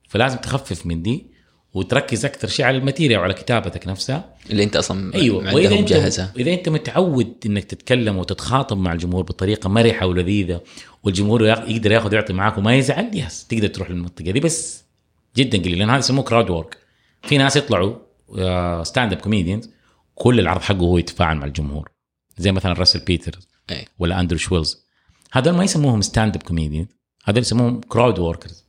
فلازم تخفف من دي وتركز أكثر شيء على ال material وعلى كتابتك نفسها. اللي أنت أصلا أيوه وإذا أنت مجهزه إذا أنت متعود إنك تتكلم وتتخاطب مع الجمهور بطريقة مرحة ولذيذة والجمهور يقدر ياخذ ويعطي معاك وما يزعل yes تقدر تروح للمنطقة دي. بس جدا قليل لأن هذا يسموه crowd work في ناس يطلعوا stand-up comedians كل العرض حقه هو يتفاعل مع الجمهور. زي مثلا راسل بيترز أي. ولا أندرو شولز. هذول ما يسموهم stand-up comedian هذول يسموهم crowd workers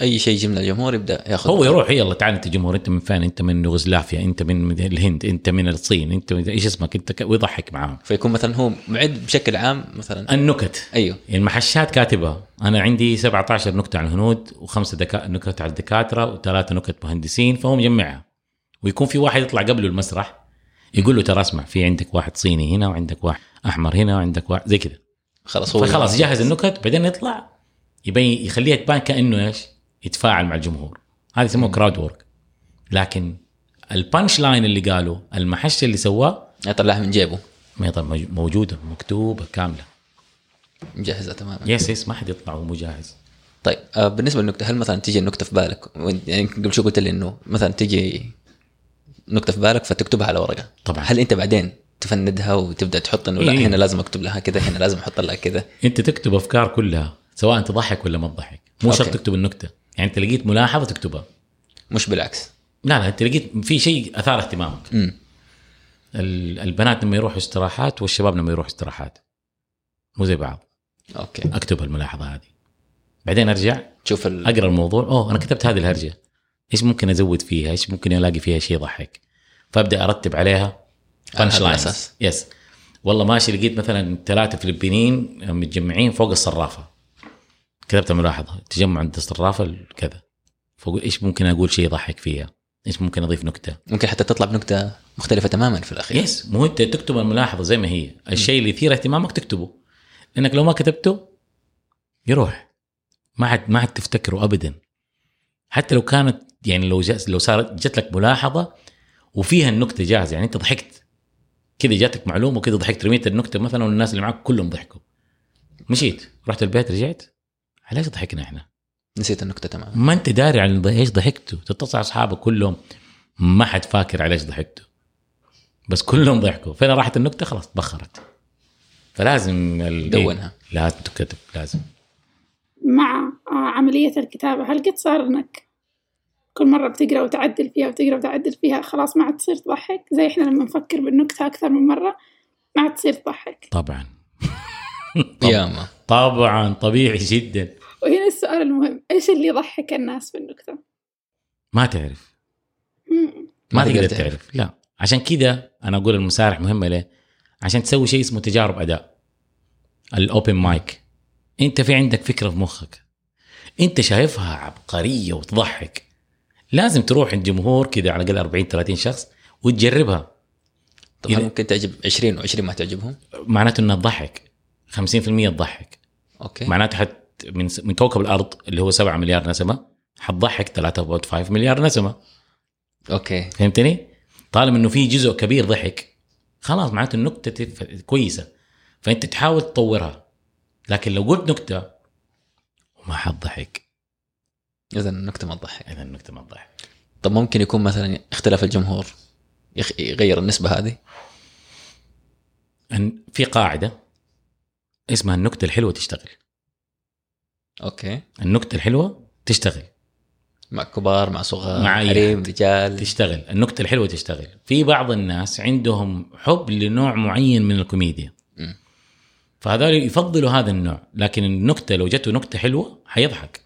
أي شيء يجي من الجمهور يبدأ ياخذ هو يروح يلا تعال انت جمهور انت من فين انت من يوغوسلافيا انت من الهند انت من الصين انت من إيش اسمك؟ انت. ويضحك معاهم. فيكون مثلا هو معد بشكل عام مثلا. النكت. أيوه. المحشات كاتبها أنا عندي 17 نكتة عن الهنود وخمسة دكا... نكت على الدكاترة وثلاثة نكت مهندسين فهو مجمعها ويكون في واحد يطلع قبله المسرح يقول له ترى اسمع في عندك واحد صيني هنا وعندك واحد أحمر هنا وعندك واحد زي كذا. خلاص هو فخلاص جهز النكت بعدين يطلع يبين يخليها تبان كأنه إيش؟ يتفاعل مع الجمهور. هذا يسموه crowd work لكن ال punch line اللي قاله المحش اللي سواه يطلعها من جيبه. ما يطلع موج- موجودة مكتوبة كاملة. مجهزة تماما. yes yes ما حد يطلع وهو جاهز طيب آه بالنسبة للنكتة هل مثلا تيجي النكتة في بالك؟ يعني قبل شوي قلت لي إنه مثلا تيجي نكتة في بالك فتكتبها على ورقة. طبعا. هل أنت بعدين تفندها وتبدأ تحط إنه لا إيه. هنا لازم أكتب لها كذا هنا لازم أحط لها كذا؟ أنت تكتب أفكار كلها سواء تضحك ولا ما تضحك. مو. شرط تكتب النكتة. يعني انت لقيت ملاحظة تكتبها. مش بالعكس. لا لا انت لقيت في شيء أثار اهتمامك. ال- البنات لما يروحوا استراحات والشباب لما يروحوا استراحات. مو زي بعض. okay. أكتب الملاحظة هذه. بعدين أرجع. تشوف ال... أقرأ الموضوع. أوه أنا كتبت هذه الهرجة. إيش ممكن أزود فيها؟ إيش ممكن ألاقي فيها شيء يضحك؟ فأبدأ أرتب عليها punch هذا lines. yes والله ماشي لقيت مثلا ثلاثة فلبينيين متجمعين فوق الصرافة. كتبت ملاحظه تجمع عند الصرافه كذا. فأقول إيش ممكن أقول شيء يضحك فيها؟ إيش ممكن أضيف نكتة؟ ممكن حتى تطلع بنكته مختلفة تماما في الأخير. yes مو أنت تكتب الملاحظة زي ما هي. الشيء اللي يثير اهتمامك تكتبه. لأنك لو ما كتبته يروح. ما عاد ما عاد تفتكره ابدا. حتى لو كانت يعني لو جاء لو صارت جت لك ملاحظة وفيها النكتة جاهزة يعني أنت ضحكت. كذا جاتك معلومة وكذا ضحكت. رميت النكتة مثلا والناس اللي معك كلهم ضحكوا. مشيت. رحت البيت رجعت. علاش ضحكنا إحنا؟ نسيت النكته تماما ما أنت داري عن إيش ضحكتوا؟ تتصل على أصحابك كلهم ما حد فاكر على إيش ضحكتوا. بس كلهم ضحكوا. فين راحت النكتة؟ خلاص تبخرت فلازم ال... دونها. إيه، لازم تكتب لازم. مع عملية الكتابة هل قد صار إنك كل مرة بتقرأ وتعدل فيها وتقرأ وتعدل فيها خلاص ما عاد تصير تضحك. زي إحنا لما نفكر بالنكتة أكثر من مرة ما عاد تصير تضحك. طبعا طبعا. ياما. طبعا طبيعي جدا. وهنا السؤال المهم إيش اللي يضحك الناس بالنكتة؟ ما تعرف. مم. ما تقدر تعرف. لا. عشان كذا أنا أقول المسارح مهمة ليه؟ عشان تسوي شيء اسمه تجارب أداء. الأوبن مايك. أنت في عندك فكرة في مخك. أنت شايفها عبقرية وتضحك. لازم تروح الجمهور كذا على الأقل 40 30 شخص وتجربها. طب هل إذا- ممكن تعجب 20 و20 ما تعجبهم؟ معناته إنها تضحك. 50% تضحك. أوكي. معناته حت من من كوكب الأرض اللي هو 7 مليار نسمة حتضحك 3.5 مليار نسمة. أوكي. فهمتني؟ طالما إنه في جزء كبير ضحك خلاص معناته النكتة كويسة. فأنت تحاول تطورها. لكن لو قلت نكتة وما حد ضحك اذا النكتة ما تضحك. اذا النكتة ما تضحك. طب ممكن يكون مثلا اختلاف الجمهور يغير النسبة هذه؟ في قاعدة اسمها النكتة الحلوة تشتغل. okay. النكتة الحلوة تشتغل. مع كبار مع صغار مع أحد. رجال. تشتغل. النكتة الحلوة تشتغل. في بعض الناس عندهم حب لنوع معين من الكوميديا. مم. فهذول يفضلوا هذا النوع. لكن النكتة لو جته نكتة حلوة حيضحك.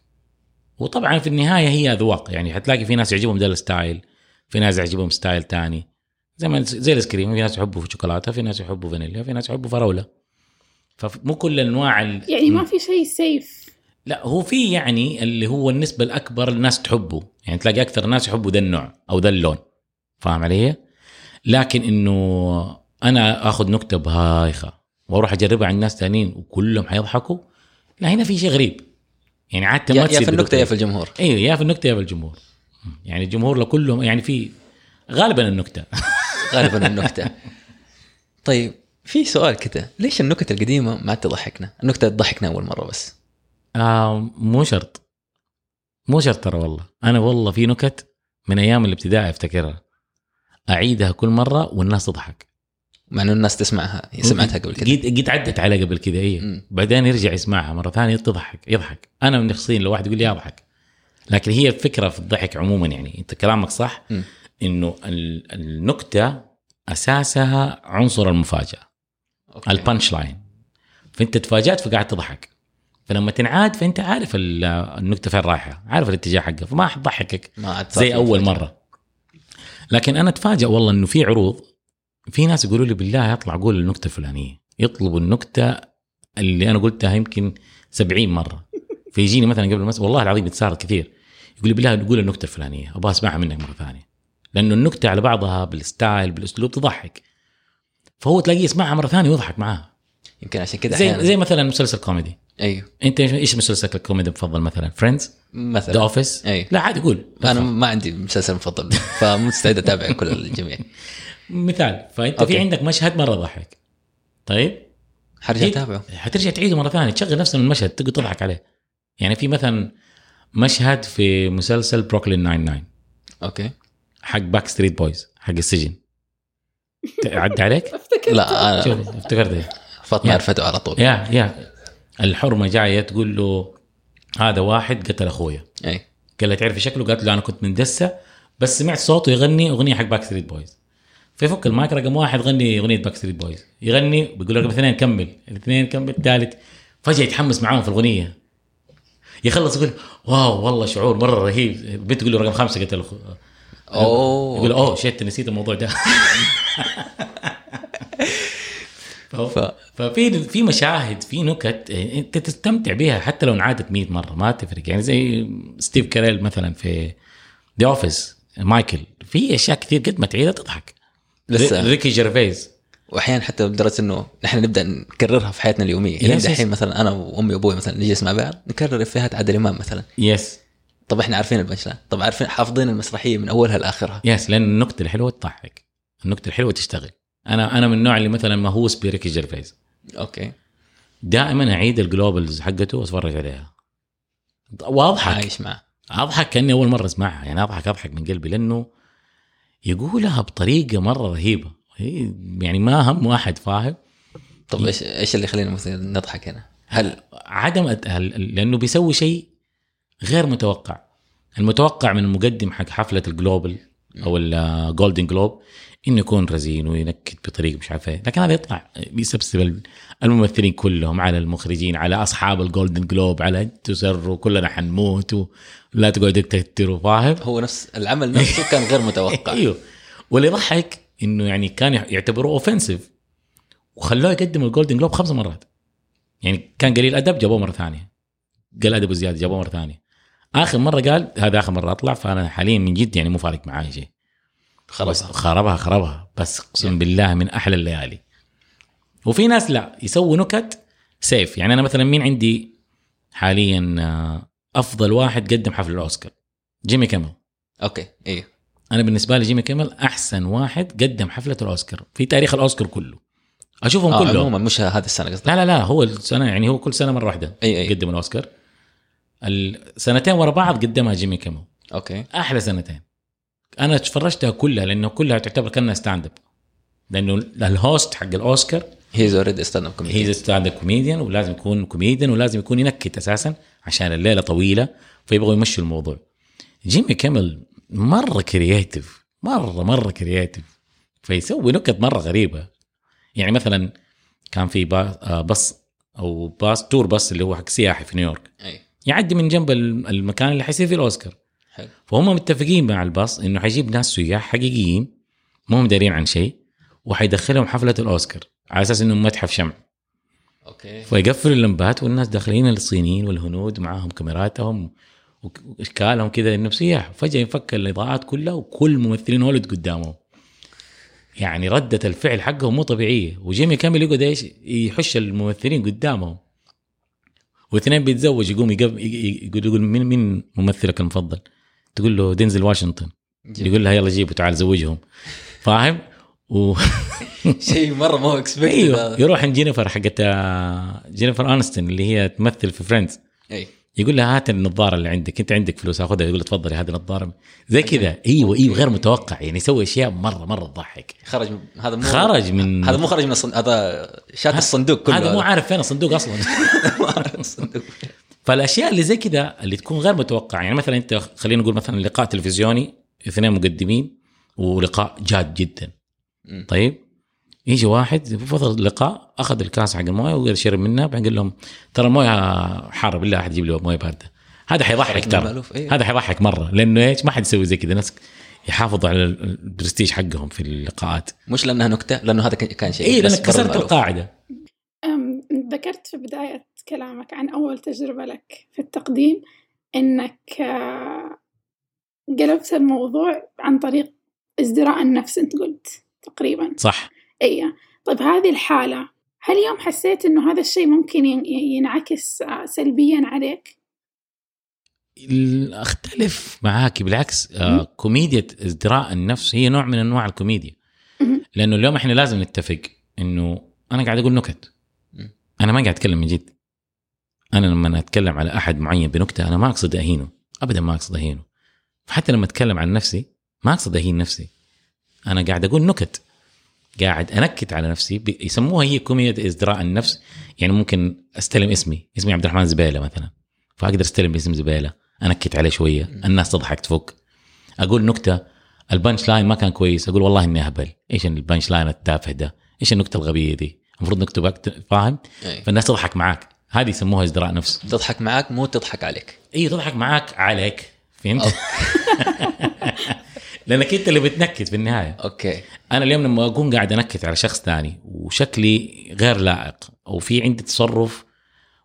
وطبعا في النهاية هي اذواق يعني حتلاقي في ناس يعجبهم ده ال style في ناس يعجبهم style تاني. زي ما زي ال ice cream في ناس يحبوا شوكولاتة في ناس يحبوا فانيليا في ناس يحبوا فراولة. فمو كل انواع ال... يعني ما في شيء safe لا هو في يعني اللي هو النسبة الأكبر الناس تحبه. يعني تلاقي أكثر الناس يحبوا ذا النوع أو ذا اللون. فاهم علي؟ لكن إنه أنا آخذ نكتة بايخة وأروح أجربها على الناس تانيين وكلهم حيضحكوا لا هنا في شيء غريب. يعني عادة يا, ما يا تصير في النكتة يا. في الجمهور. أيوه يا في النكتة يا في الجمهور. يعني الجمهور لكلهم يعني في غالبا النكتة. <laughs> غالبا النكتة. طيب في سؤال كده. ليش النكت القديمة ما تضحكنا؟ النكتة تضحكنا أول مرة بس. آه مو شرط. مو شرط ترى والله. أنا والله في نكت من أيام الابتدائي أفتكرها. أعيدها كل مرة والناس تضحك. مع إنه الناس تسمعها. سمعتها قبل كده. قد قد عدت عليه قبل كذا مم. بعدين يرجع يسمعها مرة ثانية تضحك يضحك. أنا من شخصيا لو واحد يقول لي أضحك. لكن هي الفكرة في الضحك عموما يعني. أنت كلامك صح. مم. إنه ال- النكتة أساسها عنصر المفاجأة. okay. ال punch line فأنت تفاجأت فقاعد تضحك. فلما تنعاد فأنت عارف ال- النكته فين رايحة عارف الاتجاه حقها فما حتضحكك زي أول. مرة. لكن أنا اتفاجئ والله إنه في عروض في ناس يقولوا لي بالله أطلع قول النكته الفلانية. يطلبوا النكته اللي أنا قلتها يمكن 70 مرة. فيجيني مثلا قبل المس والله العظيم يتصارع كثير. يقول لي بالله قول النكته الفلانية أبغى أسمعها منك مرة ثانية. لأنه النكته على بعضها بال style بالأسلوب تضحك. فهو تلاقيه يسمعها مرة ثانية ويضحك معاها. يمكن عشان كده زي زي مثلا مسلسل كوميدي. أيوه. أنت إيش مسلسلك الكوميدي المفضل مثلا؟ Friends The مثلا Office أي. لا عادي قول. أنا ما عندي مسلسل مفضل فمستعد أتابع كل الجميع. <laughs> مثال فأنت okay. في عندك مشهد مرة ضحك. طيب؟ حرجع اتابعه حترجع تعيده مرة ثانية تشغل نفس المشهد تقعد تضحك عليه. يعني في مثلا مشهد في مسلسل بروكلين 99 okay. حق Backstreet Boys حق السجن. <laughs> عدى عليك؟ لا أنا شوف افتكرت إيه؟ فاطمه. عرفته على طول. yeah yeah. الحرمة جاية تقول له هذا واحد قتل أخويا. أي. قال لها تعرفي شكله؟ قالت له أنا كنت مندسة بس سمعت صوته يغني أغنية حق Backstreet Boys فيفك المايك رقم واحد غني أغنية Backstreet Boys يغني بيقول رقم اثنين كمل. الاثنين كمل الثالث فجأة يتحمس معاهم في الأغنية. يخلص يقول wow والله شعور مرة رهيب. البنت تقول له رقم خمسة قتل أوه. يقول oh shit نسيت الموضوع ده. <laughs> ف... ففي في مشاهد في نكت إيه، انت تستمتع بها حتى لو انعادت 100 مرة ما تفرق. يعني زي ستيف كاريل مثلا في The Office مايكل في أشياء كثير قد ما تعيدها تضحك. لسه. ريكي جيرفيز. واحيانا حتى لدرجة إنه نحن نبدأ نكررها في حياتنا اليومية. يعني. دحين مثلا أنا وأمي وأبوي مثلا نجلس مع بعض نكرر إفيهات عادل إمام مثلا. yes طب إحنا عارفين ال punch line طب عارفين حافظين المسرحية من أولها لآخرها. yes لأن النكتة الحلوة تضحك. النكتة الحلوة تشتغل. أنا أنا من النوع اللي مثلا مهووس بريكي جيرفيز. okay. دائما أعيد ال Globals حقته وأتفرج عليها. وأضحك. عايش معه أضحك كأني أول مرة أسمعها. يعني أضحك أضحك من قلبي لأنه يقولها بطريقة مرة رهيبة. هي يعني ما هم واحد فاهم؟ طب إيش إيش اللي يخلينا مثلا نضحك هنا؟ هل عدم الت- هل- لأنه بيسوي شيء غير متوقع. المتوقع من المقدم حق حفلة ال Global أو ال Golden Globe إنه يكون رزين وينكت بطريقه مش عارف إيه. لكن هذا يطلع بيسبسب ال- الممثلين كلهم على المخرجين على أصحاب ال Golden Globe على أنتوا خسروا كلنا حنموت ولا تقعدوا تكتروا فاهم؟ هو نفس العمل نفسه كان غير متوقع. <laughs> إيوه. واللي يضحك إنه يعني كان يعتبروه offensive وخلوه يقدم ال Golden Globe خمس مرات. يعني كان قليل أدب جابوه مرة ثانية. قل أدب زياده جابوه مرة ثانية. آخر مرة قال هذا آخر مرة أطلع فأنا حاليا من جد يعني مو فارق معاي شيء. خلاص خربها خربها. بس أقسم بالله من أحلى الليالي. وفي ناس لا يسووا نكت safe. يعني أنا مثلا مين عندي حاليا آه، أفضل واحد قدم حفل الأوسكار؟ جيمي كيمل okay أيوه أنا بالنسبة لي جيمي كيمل أحسن واحد قدم حفلة الأوسكار في تاريخ الأوسكار كله. أشوفهم آه كلهم. عموما مش هذه السنة قصدي لا لا لا هو السنة يعني هو كل سنة مرة واحدة اي اي قدم الأوسكار. السنتين ورا بعض قدمها جيمي كيمل okay. أحلى سنتين. أنا تفرجتها كلها لأنه كلها تعتبر كأنها stand up لأنه ال host حق الأوسكار he's already stand up هي comedy stand up comedian ولازم يكون كوميديان ولازم يكون ينكت أساسا عشان الليلة طويلة فيبغوا يمشوا الموضوع. جيمي كيمل مرة creative مرة مرة creative فيسوي نكت مرة غريبة. يعني مثلا كان في با- آه، بص أو باص tour bus اللي هو حق سياحي في نيويورك. أي. يعدي من جنب الم- المكان اللي حيصير فيه الأوسكار. حلو. فهم متفقين مع الباص إنه حيجيب ناس سياح حقيقيين ما هم دارين عن شيء وحيدخلهم حفلة الأوسكار على أساس انهم متحف شمع. أوكي. فيقفل اللمبات والناس داخلين الصينيين والهنود معاهم كاميراتهم وإشكالهم كذا انهم سياح فجأة ينفك الإضاءات كلها وكل ممثلين هوليوود قدامهم. يعني ردة الفعل حقهم مو طبيعية. وجيمي كامل يقعد إيش؟ يحش الممثلين قدامهم. واثنين بيتزوج يقوم يقول يقول مين مين ممثلك المفضل؟ تقول له دينزل واشنطن. يقول لها يلا جيبه تعال زوجهم. فاهم؟ و... <laughs> شيء مرة ما هو أيوه يروح عند جينيفر حقت آه، جينيفر انستون اللي هي تمثل في فريندز أي. يقول لها هات النظارة اللي عندك أنت عندك فلوس آخذها. يقول تفضلي هذه النظارة. زي كذا. أيوه أيوه غير متوقع. يعني يسوي أشياء مرة مرة تضحك. خرج هذا مو خرج من هذا مو خرج من هذا شات الصندوق كله. هذا مو عارف فين الصندوق أصلا. <laughs> مو عارف الصندوق. فالأشياء اللي زي كذا اللي تكون غير متوقعة. يعني مثلا أنت خلينا نقول مثلا لقاء تلفزيوني اثنين مقدمين ولقاء جاد جدا. طيب؟ يجي واحد بفضل اللقاء أخذ الكاس حق الموية وشرب منها بعدين قال لهم ترى المويه حاره بالله أحد يجيب لي موية باردة. هذا حيضحك ترى. إيه. هذا حيضحك مرة لأنه إيش؟ ما حد يسوي زي كذا. الناس يحافظوا على البرستيج حقهم في اللقاءات. مش لانها نكتة لأنه هذا كان شيء اي لانك كسرت. القاعدة. ذكرت في بداية كلامك عن أول تجربة لك في التقديم إنك آه، قلبت الموضوع عن طريق ازدراء النفس أنت قلت تقريبا. صح. إيه. طيب هذه الحالة هل يوم حسيت إنه هذا الشيء ممكن ين- ينعكس آه، سلبيا عليك؟ أختلف معاك بالعكس آه كوميديا إزدراء النفس هي نوع من أنواع الكوميديا. لأنه اليوم إحنا لازم نتفق إنه أنا قاعد أقول نكت. أنا ما قاعد أتكلم من جد. أنا لما أتكلم على أحد معين بنكتة أنا ما أقصد أهينه. ابدا ما أقصد أهينه. فحتى لما أتكلم عن نفسي ما أقصد أهين نفسي. أنا قاعد أقول نكت. قاعد أنكت على نفسي يسموها هي كوميديا ازدراء النفس. يعني ممكن أستلم اسمي اسمي عبد الرحمن زبيله مثلا. فأقدر أستلم اسم زبيله أنكت عليه شوية الناس تضحك تفك. أقول نكتة ال punch line ما كان كويس أقول والله إني أهبل. إيش ال punch line التافه ده؟ إيش النكتة الغبية دي؟ المفروض نكتب فاهم. فالناس تضحك معاك. هذه يسموها ازدراء نفس. تضحك معاك مو تضحك عليك. إي تضحك معاك عليك. فهمت؟ <laughs> لأنك أنت اللي بتنكت في النهاية okay أنا اليوم لما أكون قاعد أنكت على شخص ثاني وشكلي غير لائق أو في عندي تصرف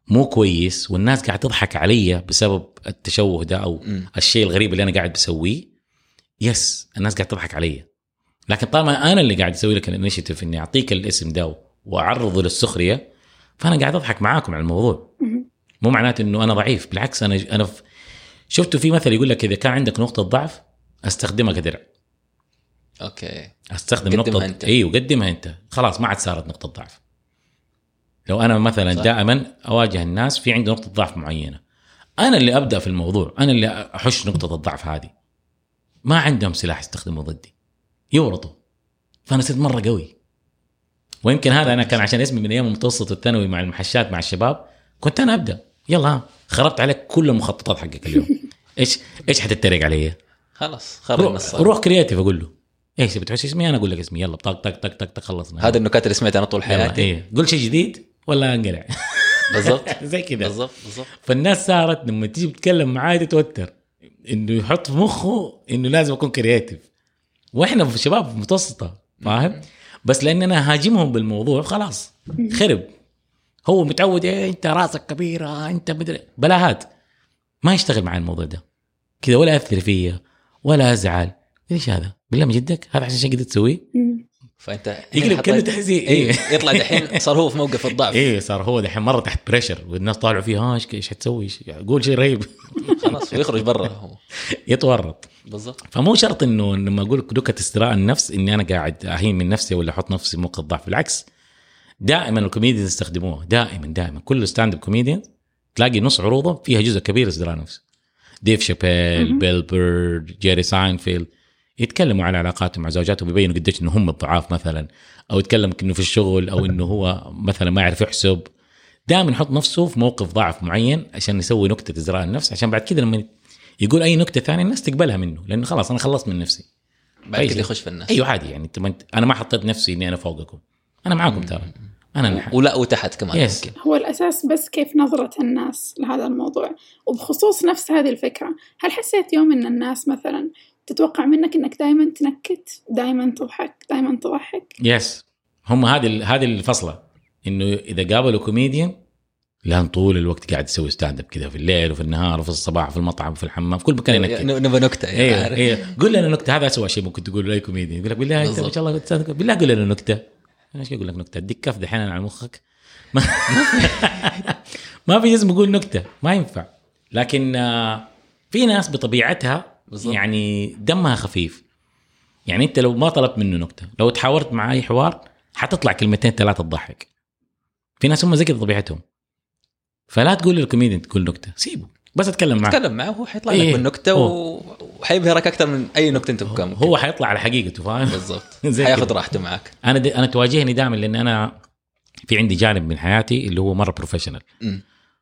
مو كويس والناس قاعد تضحك علي بسبب التشوه ده أو مم. الشيء الغريب اللي أنا قاعد بسويه yes الناس قاعد تضحك علي لكن طالما أنا اللي قاعد أسوي لك ال initiative إني أعطيك الاسم ده وأعرضه للسخرية فأنا قاعد أضحك معاكم على الموضوع. مو معناته إنه أنا ضعيف بالعكس أنا أنا شفتوا في مثل يقول لك إذا كان عندك نقطة ضعف أستخدمها كدرع. okay. أستخدم نقطه أنت. إيوه قدمها أنت. خلاص ما عاد صارت نقطة ضعف. لو أنا مثلا صح. دائما أواجه الناس في عندي نقطة ضعف معينة. أنا اللي أبدأ في الموضوع أنا اللي أحش نقطة الضعف هذه. ما عندهم سلاح يستخدموه ضدي. يورطوا. فأنا صرت مرة قوي. ويمكن هذا أنا كان عشان اسمي من أيام المتوسط والثانوي مع المحشات مع الشباب. كنت أنا أبدأ. يلا ها خربت عليك كل المخططات حقك اليوم. <laughs> إيش إيش حتتريق علي؟ خلاص خرج من روح, الصالة. روح كرياتيف أقول له. إيش بتحس؟ اسمي أنا أقول لك اسمي؟ يلا طق طق طق طق طق خلصنا هذا النكات اللي سمعتها أنا طول حياتي. إيه. قول شيء جديد ولا انقلع؟ <laughs> بالضبط. <laughs> زي كذا. بالضبط بالضبط. فالناس صارت لما تيجي تتكلم معاي تتوتر إنه يحط في مخه إنه لازم أكون كرياتيف وإحنا في شباب متوسطة فاهم؟ بس لأن أنا هاجمهم بالموضوع خلاص خرب. هو متعود إيه أنت راسك كبيرة أنت مدري. بلاهات. ما يشتغل معي الموضوع ده. كذا ولا اثر فيا. ولا ازعل إيش هذا؟ بالله من جدك هذا عشان شيء قدرت تسويه. فأنت يقلب حطيت- كأنه تحزين. إيه. يطلع دحين صار هو في موقف الضعف. إيه صار هو دحين مرة تحت pressure والناس طالعوا فيه ها إيش إيش حتسوي؟ إيش- قول شيء رهيب. خلاص ويخرج برا هو. <laughs> يتورط. بالضبط. فمو شرط إنه لما أقول لك نكت ازدراء النفس إني أنا قاعد أهين من نفسي ولا أحط نفسي في موقف ضعف بالعكس دائما ال comedians يستخدموها دائما دائما. كل stand up comedian تلاقي نص عروضه فيها جزء كبير ازدراء نفس ديف شابيل. بيل بير جيري ساينفيلد يتكلموا عن علاقاتهم مع زوجاتهم ويبينوا قديش انه هم الضعاف مثلا أو يتكلم إنه في الشغل أو إنه هو مثلا ما يعرف يحسب. دائما يحط نفسه في موقف ضعف معين عشان يسوي نكتة ازدراء النفس عشان بعد كده لما يقول أي نكتة ثانية الناس تقبلها منه لأنه خلاص أنا خلصت من نفسي. بعد. كده يخش في الناس. أيوه عادي يعني أنت أنا ما حطيت نفسي إني أنا فوقكم. أنا معاكم ترى. أنا نح... ولا وتحت كمان يس. ممكن هو الأساس بس كيف نظرة الناس لهذا الموضوع. وبخصوص نفس هذه الفكرة هل حسيت يوم أن الناس مثلا تتوقع منك أنك دائما تنكت دائما تضحك دائما تضحك؟ yes هم هذه ال- هذه الفصلة. إنه إذا قابلوا كوميديان لأن طول الوقت قاعد يسوي stand up كذا في الليل وفي النهار وفي الصباح وفي المطعم وفي الحمام في كل مكان ينكت. نبغى نكته يعني أيوه عارف؟ أيوه قول لنا نكتة. هذا اسوء شيء ممكن تقول لأي كوميديان. يقول لك بالله أنت ما. شاء الله. بالله قول لنا نكتة. إيش أقول لك نكتة. اديك كف دحين على مخك. ما, <laughs> ما في اسم يقول نكتة. ما ينفع. لكن آه، في ناس بطبيعتها. يعني دمها خفيف. يعني انت لو ما طلبت منه نكتة لو تحاورت مع اي حوار حتطلع كلمتين ثلاثة تضحك. في ناس هم زي كذا طبيعتهم فلا تقول للكوميديان تقول نكتة. سيبه. بس أتكلم معه تكلم معه هو حيطلع إيه، لك بالنكته. و- وحيبهرك أكثر من أي نكتة أنت ممكن هو حيطلع على حقيقته فاهم؟ بالضبط. <laughs> حياخذ. راحته معك. أنا دي أنا تواجهني دائما لأن أنا في عندي جانب من حياتي اللي هو مرة professional.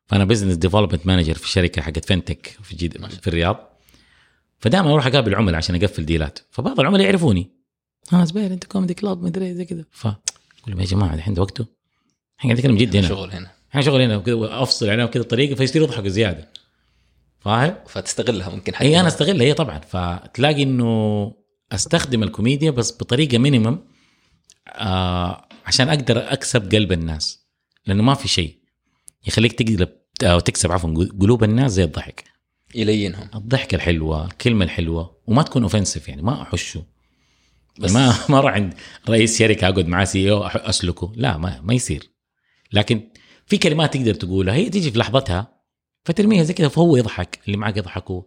فأنا business development manager في شركة حقت فنتك في جد في الرياض. فدائما أروح أقابل عملاء عشان أقفل deal ات فبعض العملاء يعرفوني. ها زبير أنت comedy club مدري زي كذا فاقول لهم يا جماعة الحين وقته؟ إحنا قاعدين نتكلم جد هنا. شغل هنا. إحنا شغل هنا وكذا افصل عليهم كذا طريقة فيصيروا يضحكوا زيادة. فاهم؟ فتستغلها ممكن حتى اي أنا استغلها هي طبعا. فتلاقي إنه أستخدم الكوميديا بس بطريقة minimum آه عشان أقدر أكسب قلب الناس لأنه ما في شيء يخليك تقلب أو تكسب عفوا قلوب الناس زي الضحك. يلينهم. الضحكة الحلوة الكلمة الحلوة وما تكون offensive يعني ما أحشه. بس- بس ما <laughs> ما أروح عند رئيس شركة أقعد معاه CEO أسلكه. لا ما, ما يصير. لكن في كلمات تقدر تقولها هي تيجي في لحظتها فترميها زي كذا فهو يضحك اللي معك يضحكوا.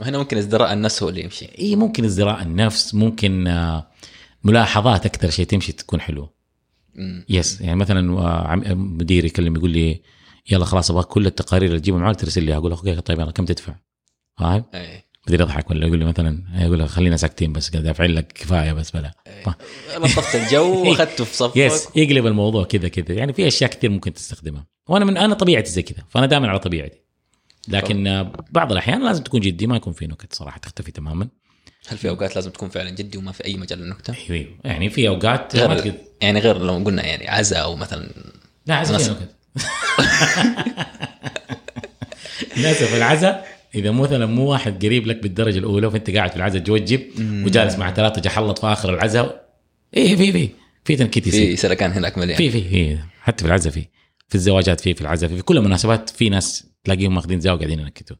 وهنا ممكن ازدراء النفس هو اللي يمشي. إي ممكن ازدراء النفس ممكن آه، ملاحظات أكثر شيء تمشي تكون حلوة أمم. Yes يعني مثلا آه، عم- مديري يكلم يقول لي يلا خلاص أبغى كل التقارير اللي تجيبها معك ترسل لي أقول له okay طيب يلا كم تدفع؟ فاهم؟ بدي اضحك ولا يقول لي مثلا يقول له خلينا ساكتين بس قاعد دافعين لك كفاية بس بلا. لطفت الجو <laughs> واخذته في صفك. yes يقلب الموضوع كذا كذا. يعني في أشياء كثير ممكن تستخدمها. وأنا من أنا طبيعتي زي كذا فأنا دائما على طبيعتي. لكن بعض الأحيان لازم تكون جدي ما يكون في نكت صراحة تختفي تماما. هل في أوقات لازم تكون فعلا جدي وما في أي مجال للنكتة؟ أيوه أيوة. يعني في أوقات ما غير تقدر. يعني غير لو قلنا يعني عزاء أو مثلا لا عزا ناس- فيها نكت. للاسف العزاء إذا مثلا مو واحد قريب لك بالدرجة الأولى فانت قاعد في العزاء توجب وجالس مع ثلاثة جحلط في آخر العزاء إيه في في في تنكيت يصير. في سلكان هناك مليان. في في في حتى في العزاء في في الزواجات في في العزاء في, في كل المناسبات في ناس تلاقيهم ماخذين زاوية قاعدين ينكتوا.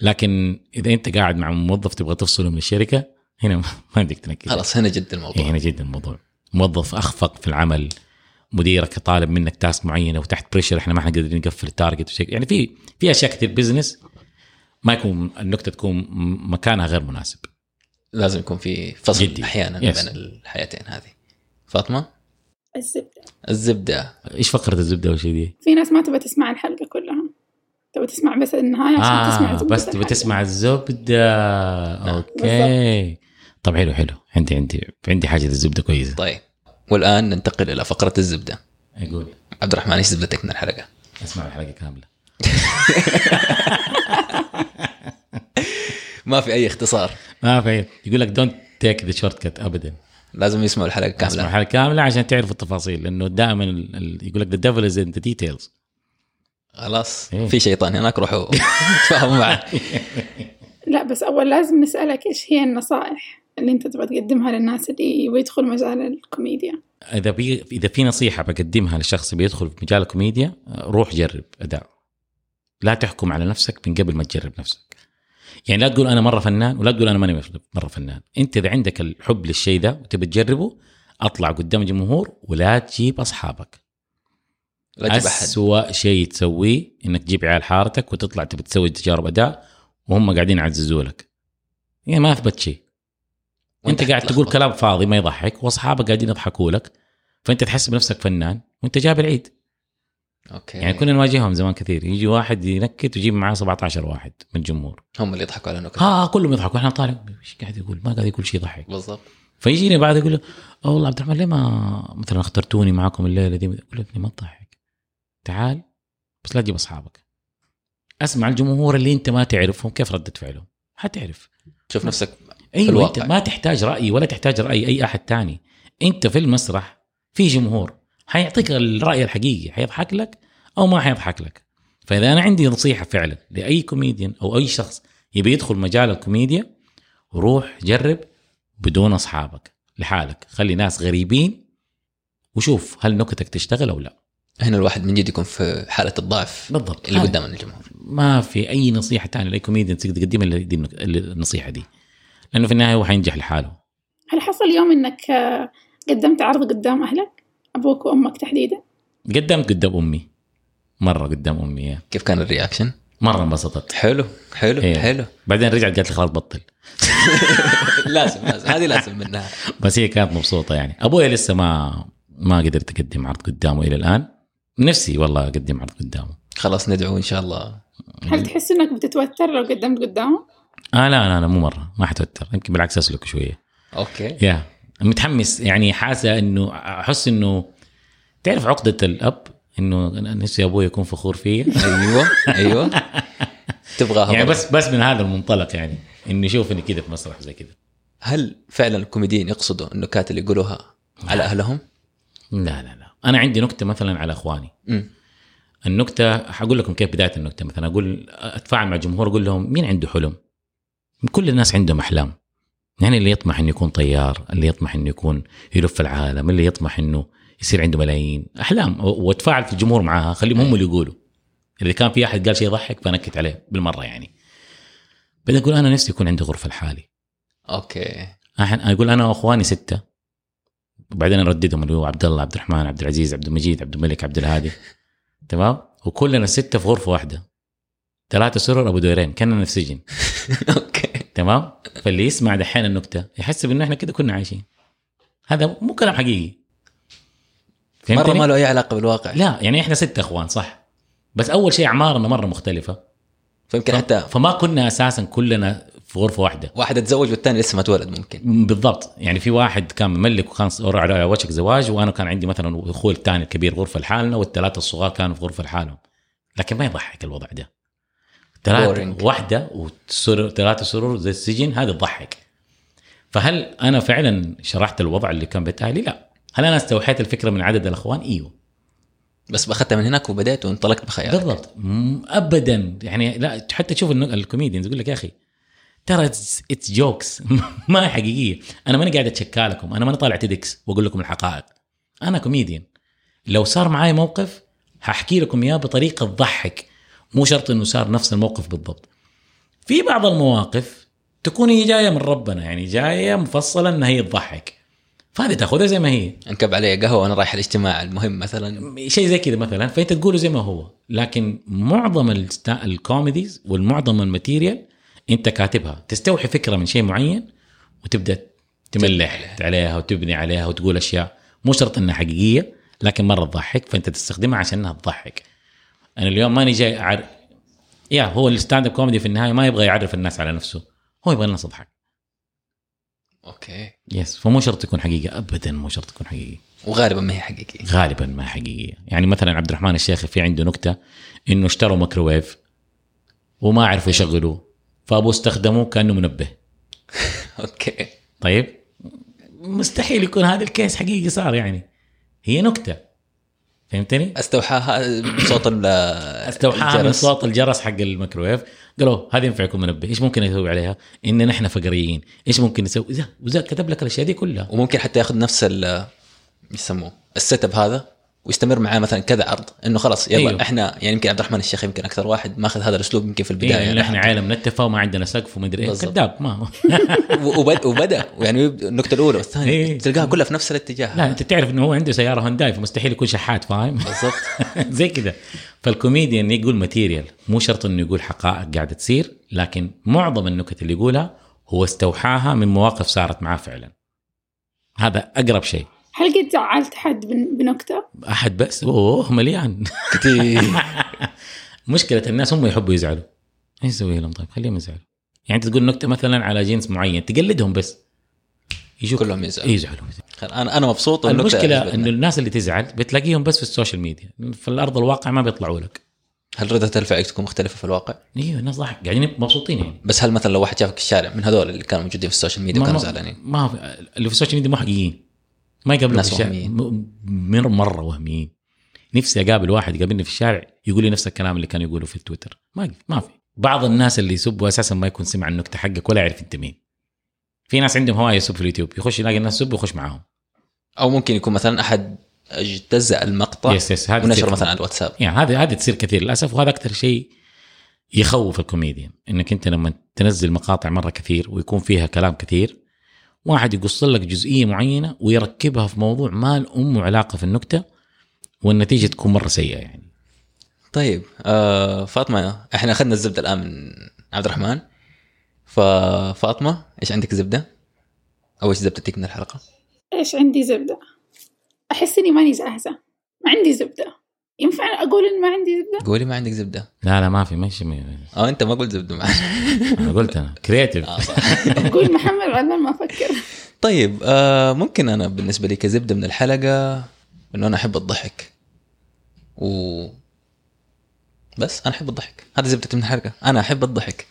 لكن إذا أنت قاعد مع موظف تبغى تفصله من الشركة هنا <laughs> ما عندك تنكت خلاص هنا جد إيه الموضوع هنا جدا الموضوع. موظف أخفق في العمل مديرك طالب منك task معينة وتحت pressure إحنا ما إحنا قادرين نقفل ال target وشيء. يعني في في أشياء كثير business ما يكون النكتة تكون مكانها غير مناسب. لازم يكون في فصل جدي. أحيانا Yes. بين الحياتين هذه. فاطمة؟ الزبدة. الزبدة. إيش فقرة الزبدة شيء دي؟ في ناس ما تبغى تسمع الحلقة كلها. تبغى تسمع بس النهاية عشان تسمع آه زبدة بس تبغى. تسمع الزبدة. okay. طب حلو حلو. عندي عندي عندي حاجة الزبده كويسة. طيب. والآن ننتقل إلى فقرة الزبدة. أقول. عبد الرحمن إيش زبدتك من الحلقة؟ أسمع الحلقة كاملة. <laughs> ما في أي اختصار. ما في يقول لك don't take the short cut ابدا. لازم يسمعوا الحلقة كاملة. الحلقة كاملة عشان تعرف التفاصيل لأنه دائما يقول لك the devil is in the details خلاص إيه. في شيطان هناك روحوا. <laughs> تفاهموا معه لا بس أول لازم نسألك إيش هي النصائح اللي أنت تبغى تقدمها للناس اللي يبغوا يدخل مجال الكوميديا؟ إذا بي إذا في نصيحة بقدمها للشخص اللي بيدخل في مجال الكوميديا روح جرب أداء. لا تحكم على نفسك من قبل ما تجرب نفسك. يعني لا تقول أنا مرة فنان ولا تقول أنا ماني مرة فنان. أنت إذا عندك الحب للشيء ده وتبي تجربه أطلع قدام جمهور ولا تجيب أصحابك. لا تجيب أحد. أسوأ شيء تسويه إنك تجيب عيال حارتك وتطلع تبي تسوي تجارب أداء وهم قاعدين يعززوا لك. يعني ما أثبت شيء. أنت قاعد تقول. كلام فاضي ما يضحك وأصحابك قاعدين يضحكوا لك فأنت تحس بنفسك فنان وأنت جاب العيد. أوكي. يعني كنا نواجههم زمان كثير. يجي واحد ينكت ويجيب معاه 17 واحد من الجمهور. هم اللي يضحكوا على نكت ها كلهم يضحكوا. إحنا طالع. إيش قاعد يقول؟ ما قاعد يقول شيء يضحك. بالضبط. فيجيني بعد يقول له "أه والله عبد الرحمن ليه ما مثلا اخترتوني معاكم الليلة دي؟ أقول له ابني ما تضحك. تعال بس لا تجيب أصحابك. أسمع الجمهور اللي أنت ما تعرفهم كيف ردة فعلهم؟ حتعرف شوف نفسك أيوه الواقع. أنت ما تحتاج رأي ولا تحتاج رأي أي أحد تاني. أنت في المسرح في جمهور حيعطيك الرأي الحقيقي حيضحك لك أو ما حيضحك لك. فإذا أنا عندي نصيحة فعلا لأي كوميديان أو أي شخص يبي يدخل مجال الكوميديا روح جرب بدون أصحابك لحالك. خلي ناس غريبين وشوف هل نكتك تشتغل أو لا. هنا الواحد من جد يكون في حالة الضعف بالضبط. اللي. قدام الجمهور. ما في أي نصيحة ثانية لأي كوميديان تقدر تقدمها النصيحة دي. لأنه في النهاية هو حينجح لحاله. هل حصل يوم إنك آه، قدمت عرض قدام أهلك؟ أبوك وأمك تحديدا؟ قدمت قدام أمي. مرة قدام أمي. كيف كان ال reaction؟ مرة انبسطت. حلو حلو إيه. حلو. بعدين رجعت قالت لي خلاص بطل. <laughs> لازم لازم. هذه لازم منها. بس هي كانت مبسوطة يعني. ابويا لسه ما ما قدرت أقدم عرض قدامه إلى الآن. نفسي والله أقدم عرض قدامه. خلاص ندعو إن شاء الله. هل تحس إنك بتتوتر لو قدمت قدامه؟ آه لا لا لا مو مرة. ما حتوتر. يمكن بالعكس أسلك شوية. okay. yeah. متحمس. يعني حاسة إنه أحس إنه تعرف عقدة الأب؟ إنه أنا نفسي أبوي يكون فخور فيا. أيوه أيوه. تبغاها يعني. بس بس من هذا المنطلق يعني انه يشوفني كذا في مسرح زي كذا. هل فعلا الكوميديين يقصدوا النكات اللي يقولوها على أهلهم؟ لا لا لا. أنا عندي نكتة مثلا على أخواني. امم النكتة حقول لكم كيف بداية النكتة. مثلا أقول أتفاعل مع الجمهور أقول لهم مين عنده حلم؟ كل الناس عندهم أحلام. يعني اللي يطمح إنه يكون طيار، اللي يطمح إنه يكون يلف العالم، اللي يطمح إنه يصير عنده ملايين، أحلام. وأتفاعل في الجمهور معاها. خليهم هم اللي يقولوا. إذا كان في أحد قال شيء يضحك فنكت عليه بالمرة يعني. بدي أقول أنا نفسي يكون عندي غرفة لحالي. okay. أحن أقول أنا وأخواني ستة. وبعدين نرددهم اللي هو عبد الله عبد الرحمن عبد العزيز عبد المجيد عبد الملك عبد الهادي تمام؟ وكلنا ستة في غرفة واحدة. ثلاثة سرر أبو دورين كأننا في سجن. <laughs> okay. تمام؟ فاللي يسمع دحين النكتة يحسب انه إحنا كده كنا عايشين. هذا مو كلام حقيقي. مرة؟ ما له أي علاقة بالواقع. لا يعني إحنا ستة أخوان صح. بس أول شيء أعمارنا مرة مختلفة. فيمكن حتى فما كنا أساسا كلنا في غرفة واحدة. واحد اتزوج والثاني لسه ما اتولد ممكن. بالضبط. يعني في واحد كان مملك وكان على وشك زواج وأنا كان عندي مثلا أخوي الثاني الكبير غرفة لحالنا والثلاثة الصغار كانوا في غرفة لحالهم. لكن ما يضحك الوضع ده. ثلاثة. واحدة وسرر ثلاثة سرور زي السجن هذا تضحك فهل أنا فعلا شرحت الوضع اللي كان بيت أهلي؟ لا. هل أنا استوحيت الفكرة من عدد الأخوان؟ إيوه. بس أخذتها من هناك وبديت وانطلقت بخيالك. بالضبط. ابدا. يعني لا حتى تشوف ال comedians يقول لك يا أخي ترى it's jokes <laughs> ما هي حقيقية. أنا ماني قاعد أتشكى لكم. أنا ماني طالع TEDx وأقول لكم الحقائق. أنا كوميديان لو صار معي موقف هحكي لكم إياه بطريقة تضحك. مو شرط إنه صار نفس الموقف بالضبط. في بعض المواقف تكون هي جاية من ربنا. يعني جاية مفصلة انها هي تضحك. فهذه تأخذها زي ما هي. أنكب علي قهوة وأنا رايح الاجتماع المهم مثلا. شيء زي كذا مثلا. فأنت تقوله زي ما هو. لكن معظم ال comedies والمعظم ال material انت كاتبها تستوحي فكرة من شيء معين وتبدأ تملح عليها وتبني عليها وتقول أشياء مو شرط إنها حقيقية لكن مرة تضحك فأنت تستخدمها عشان انها تضحك. أنا اليوم ماني جاي أعرف يا هو ال stand up comedy في النهاية ما يبغى يعرف الناس على نفسه هو يبغى الناس تضحك. okay. yes فمو شرط تكون حقيقة ابدا مو شرط تكون حقيقية. وغالبا ما هي حقيقية. غالبا ما حقيقية. يعني مثلا عبد الرحمن الشيخ في عنده نكتة إنه اشتروا ميكروويف وما عرفوا يشغلوه. فابوه استخدموه كأنه منبه. <laughs> okay. طيب. مستحيل يكون هذا ال case حقيقي صار يعني. هي نكتة. فهمتني؟ أستوحاها بصوت ال أستوحاها من. صوت الجرس حق الميكروويف. قالوا هذه ينفع يكون منبه. إيش ممكن يسوي عليها؟ إن نحن فقريين. إيش ممكن نسوي؟ وزا كتب لك الأشياء دي كلها. وممكن حتى ياخذ نفس ال يسموه؟ ال setup هذا. ويستمر معاه مثلا كذا عرض إنه خلاص يلا أيوه. أيوه. إحنا يعني يمكن عبد الرحمن الشيخ يمكن أكثر واحد ماخذ هذا الأسلوب يمكن في البداية. بدايه يعني نحن عالم منتفه وما عندنا سقف ومدري إيه. بالضبط. كذاب ما <laughs> و- وبد وبدأ يعني النقطة الأولى والثانية. إيه. تلقاها كلها في نفس الاتجاه. لا أنت تعرف إنه هو عنده سيارة هونداي فمستحيل يكون شحات فاهم؟ بالضبط. <laughs> زي كذا. فالكوميديان يقول material. مو شرط إنه يقول حقائق قاعدة تصير لكن معظم النكت اللي يقولها هو استوحاها من مواقف صارت معاه فعلا. هذا أقرب شيء. هل قد زعلت حد بن- بنكتة؟ أحد بس؟ أوه مليان. كثير <laughs> مشكلة الناس هم يحبوا يزعلوا. إيش نسوي لهم طيب خليهم يزعلوا. يعني أنت تقول نكتة مثلا على جنس معين تقلدهم بس. يجوا كلهم يزعلوا. يزعلوا. أنا أنا مبسوط المشكلة. إنه الناس اللي تزعل بتلاقيهم بس في ال social media. في الأرض الواقع ما بيطلعوا لك. هل ردة الفعل تكون مختلفة في الواقع؟ إيوه الناس ضحك. قاعدين مبسوطين يعني. بس هل مثلا لو واحد شافك في الشارع من هذول اللي كانوا موجودين في ال social media وكانوا ما- زعلانين؟ ما في اللي في ال social media مو حقيقيين. ما يقابلوا في الشارع. وهميين. م- مر مرة وهميين. نفسي أقابل واحد يقابلني في الشارع يقول لي نفس الكلام اللي كان يقوله في التويتر ما ما في. بعض الناس اللي يسبوا أساسا ما يكون سمع النكتة حقك ولا يعرف أنت مين. في ناس عندهم هواية يسب في اليوتيوب. يخش يلاقي الناس يسب ويخش معاهم. أو ممكن يكون مثلا أحد اجتزأ المقطع yes yes هذا تصير- مثلا على الواتساب. يعني هذه هذه تصير كثير. للأسف وهذا أكثر شيء يخوف الكوميديان. إنك أنت لما تنزل مقاطع مرة كثير ويكون فيها كلام كثير واحد يقص لك جزئية معينة ويركبها في موضوع ما له علاقة في النكتة والنتيجة تكون مرة سيئة يعني طيب آه فاطمة إحنا أخذنا الزبدة الآن من عبد الرحمن ففاطمه إيش عندك زبدة؟ أو إيش زبدتك من الحلقة؟ إيش عندي زبدة؟ أحس إني ماني جاهزة ما عندي زبدة ينفع أقول إن ما عندي زبدة؟ قولي ما عندك زبدة. لا لا ما في ماشي آه أنت ما قلت زبدة معنا <laughs> أنا قلت أنا. كرياتيف آه. صح قول محمد بعدين ما أفكر. طيب آه ممكن أنا بالنسبة لي كزبدة من الحلقة إنه أنا أحب الضحك. و بس أنا أحب الضحك. هذا زبدتي من الحلقة. أنا أحب الضحك.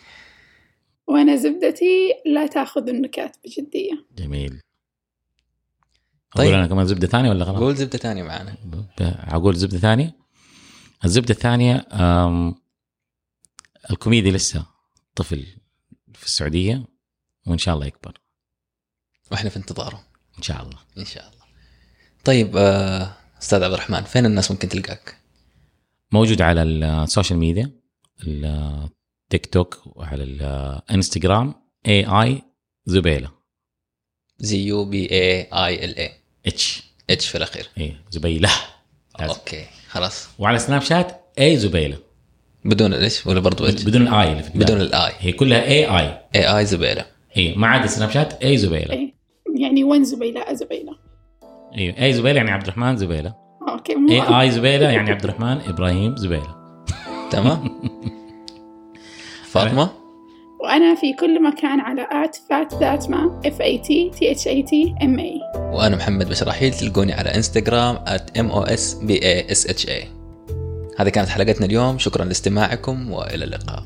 وأنا زبدتي لا تأخذ النكات بجدية. جميل. طيب. أقول أنا كمان زبدة ثانية ولا غلط؟ قول زبدة ثانية معنا. أقول زبدة ثانية. الزبدة الثانية الكوميدي لسه طفل في السعودية وإن شاء الله يكبر. وإحنا في انتظاره. إن شاء الله. إن شاء الله. طيب آه أستاذ عبد الرحمن فين الناس ممكن تلقاك؟ موجود على ال social media التيك توك وعلى الانستغرام A A زبيلة. Z U B A I L A اتش اتش في الأخير. اي زبيلة. لازم. أوكي خلاص. وعلى سناب شات اي زبيلة. بدون الايش ولا برضو اتش بدون الاي اللي في بدون. الاي هي كلها اي اي اي اي زبيلة. اي ما عدا سناب شات اي زبيلة. إيه. يعني وين زبيلة؟ زبيلة. أيوه اي زبيلة يعني عبد الرحمن زبيلة. أوكي مو اي اي زبيلة يعني عبد الرحمن إبراهيم زبيلة. تمام. <laughs> فاطمة؟ وأنا في كل مكان على ات فات ذات ما اف اي تي تي اتش اي تي ام اي وأنا محمد بشراحيل تلقوني على انستغرام @mosbash هذه كانت حلقتنا اليوم. شكرا لاستماعكم وإلى اللقاء.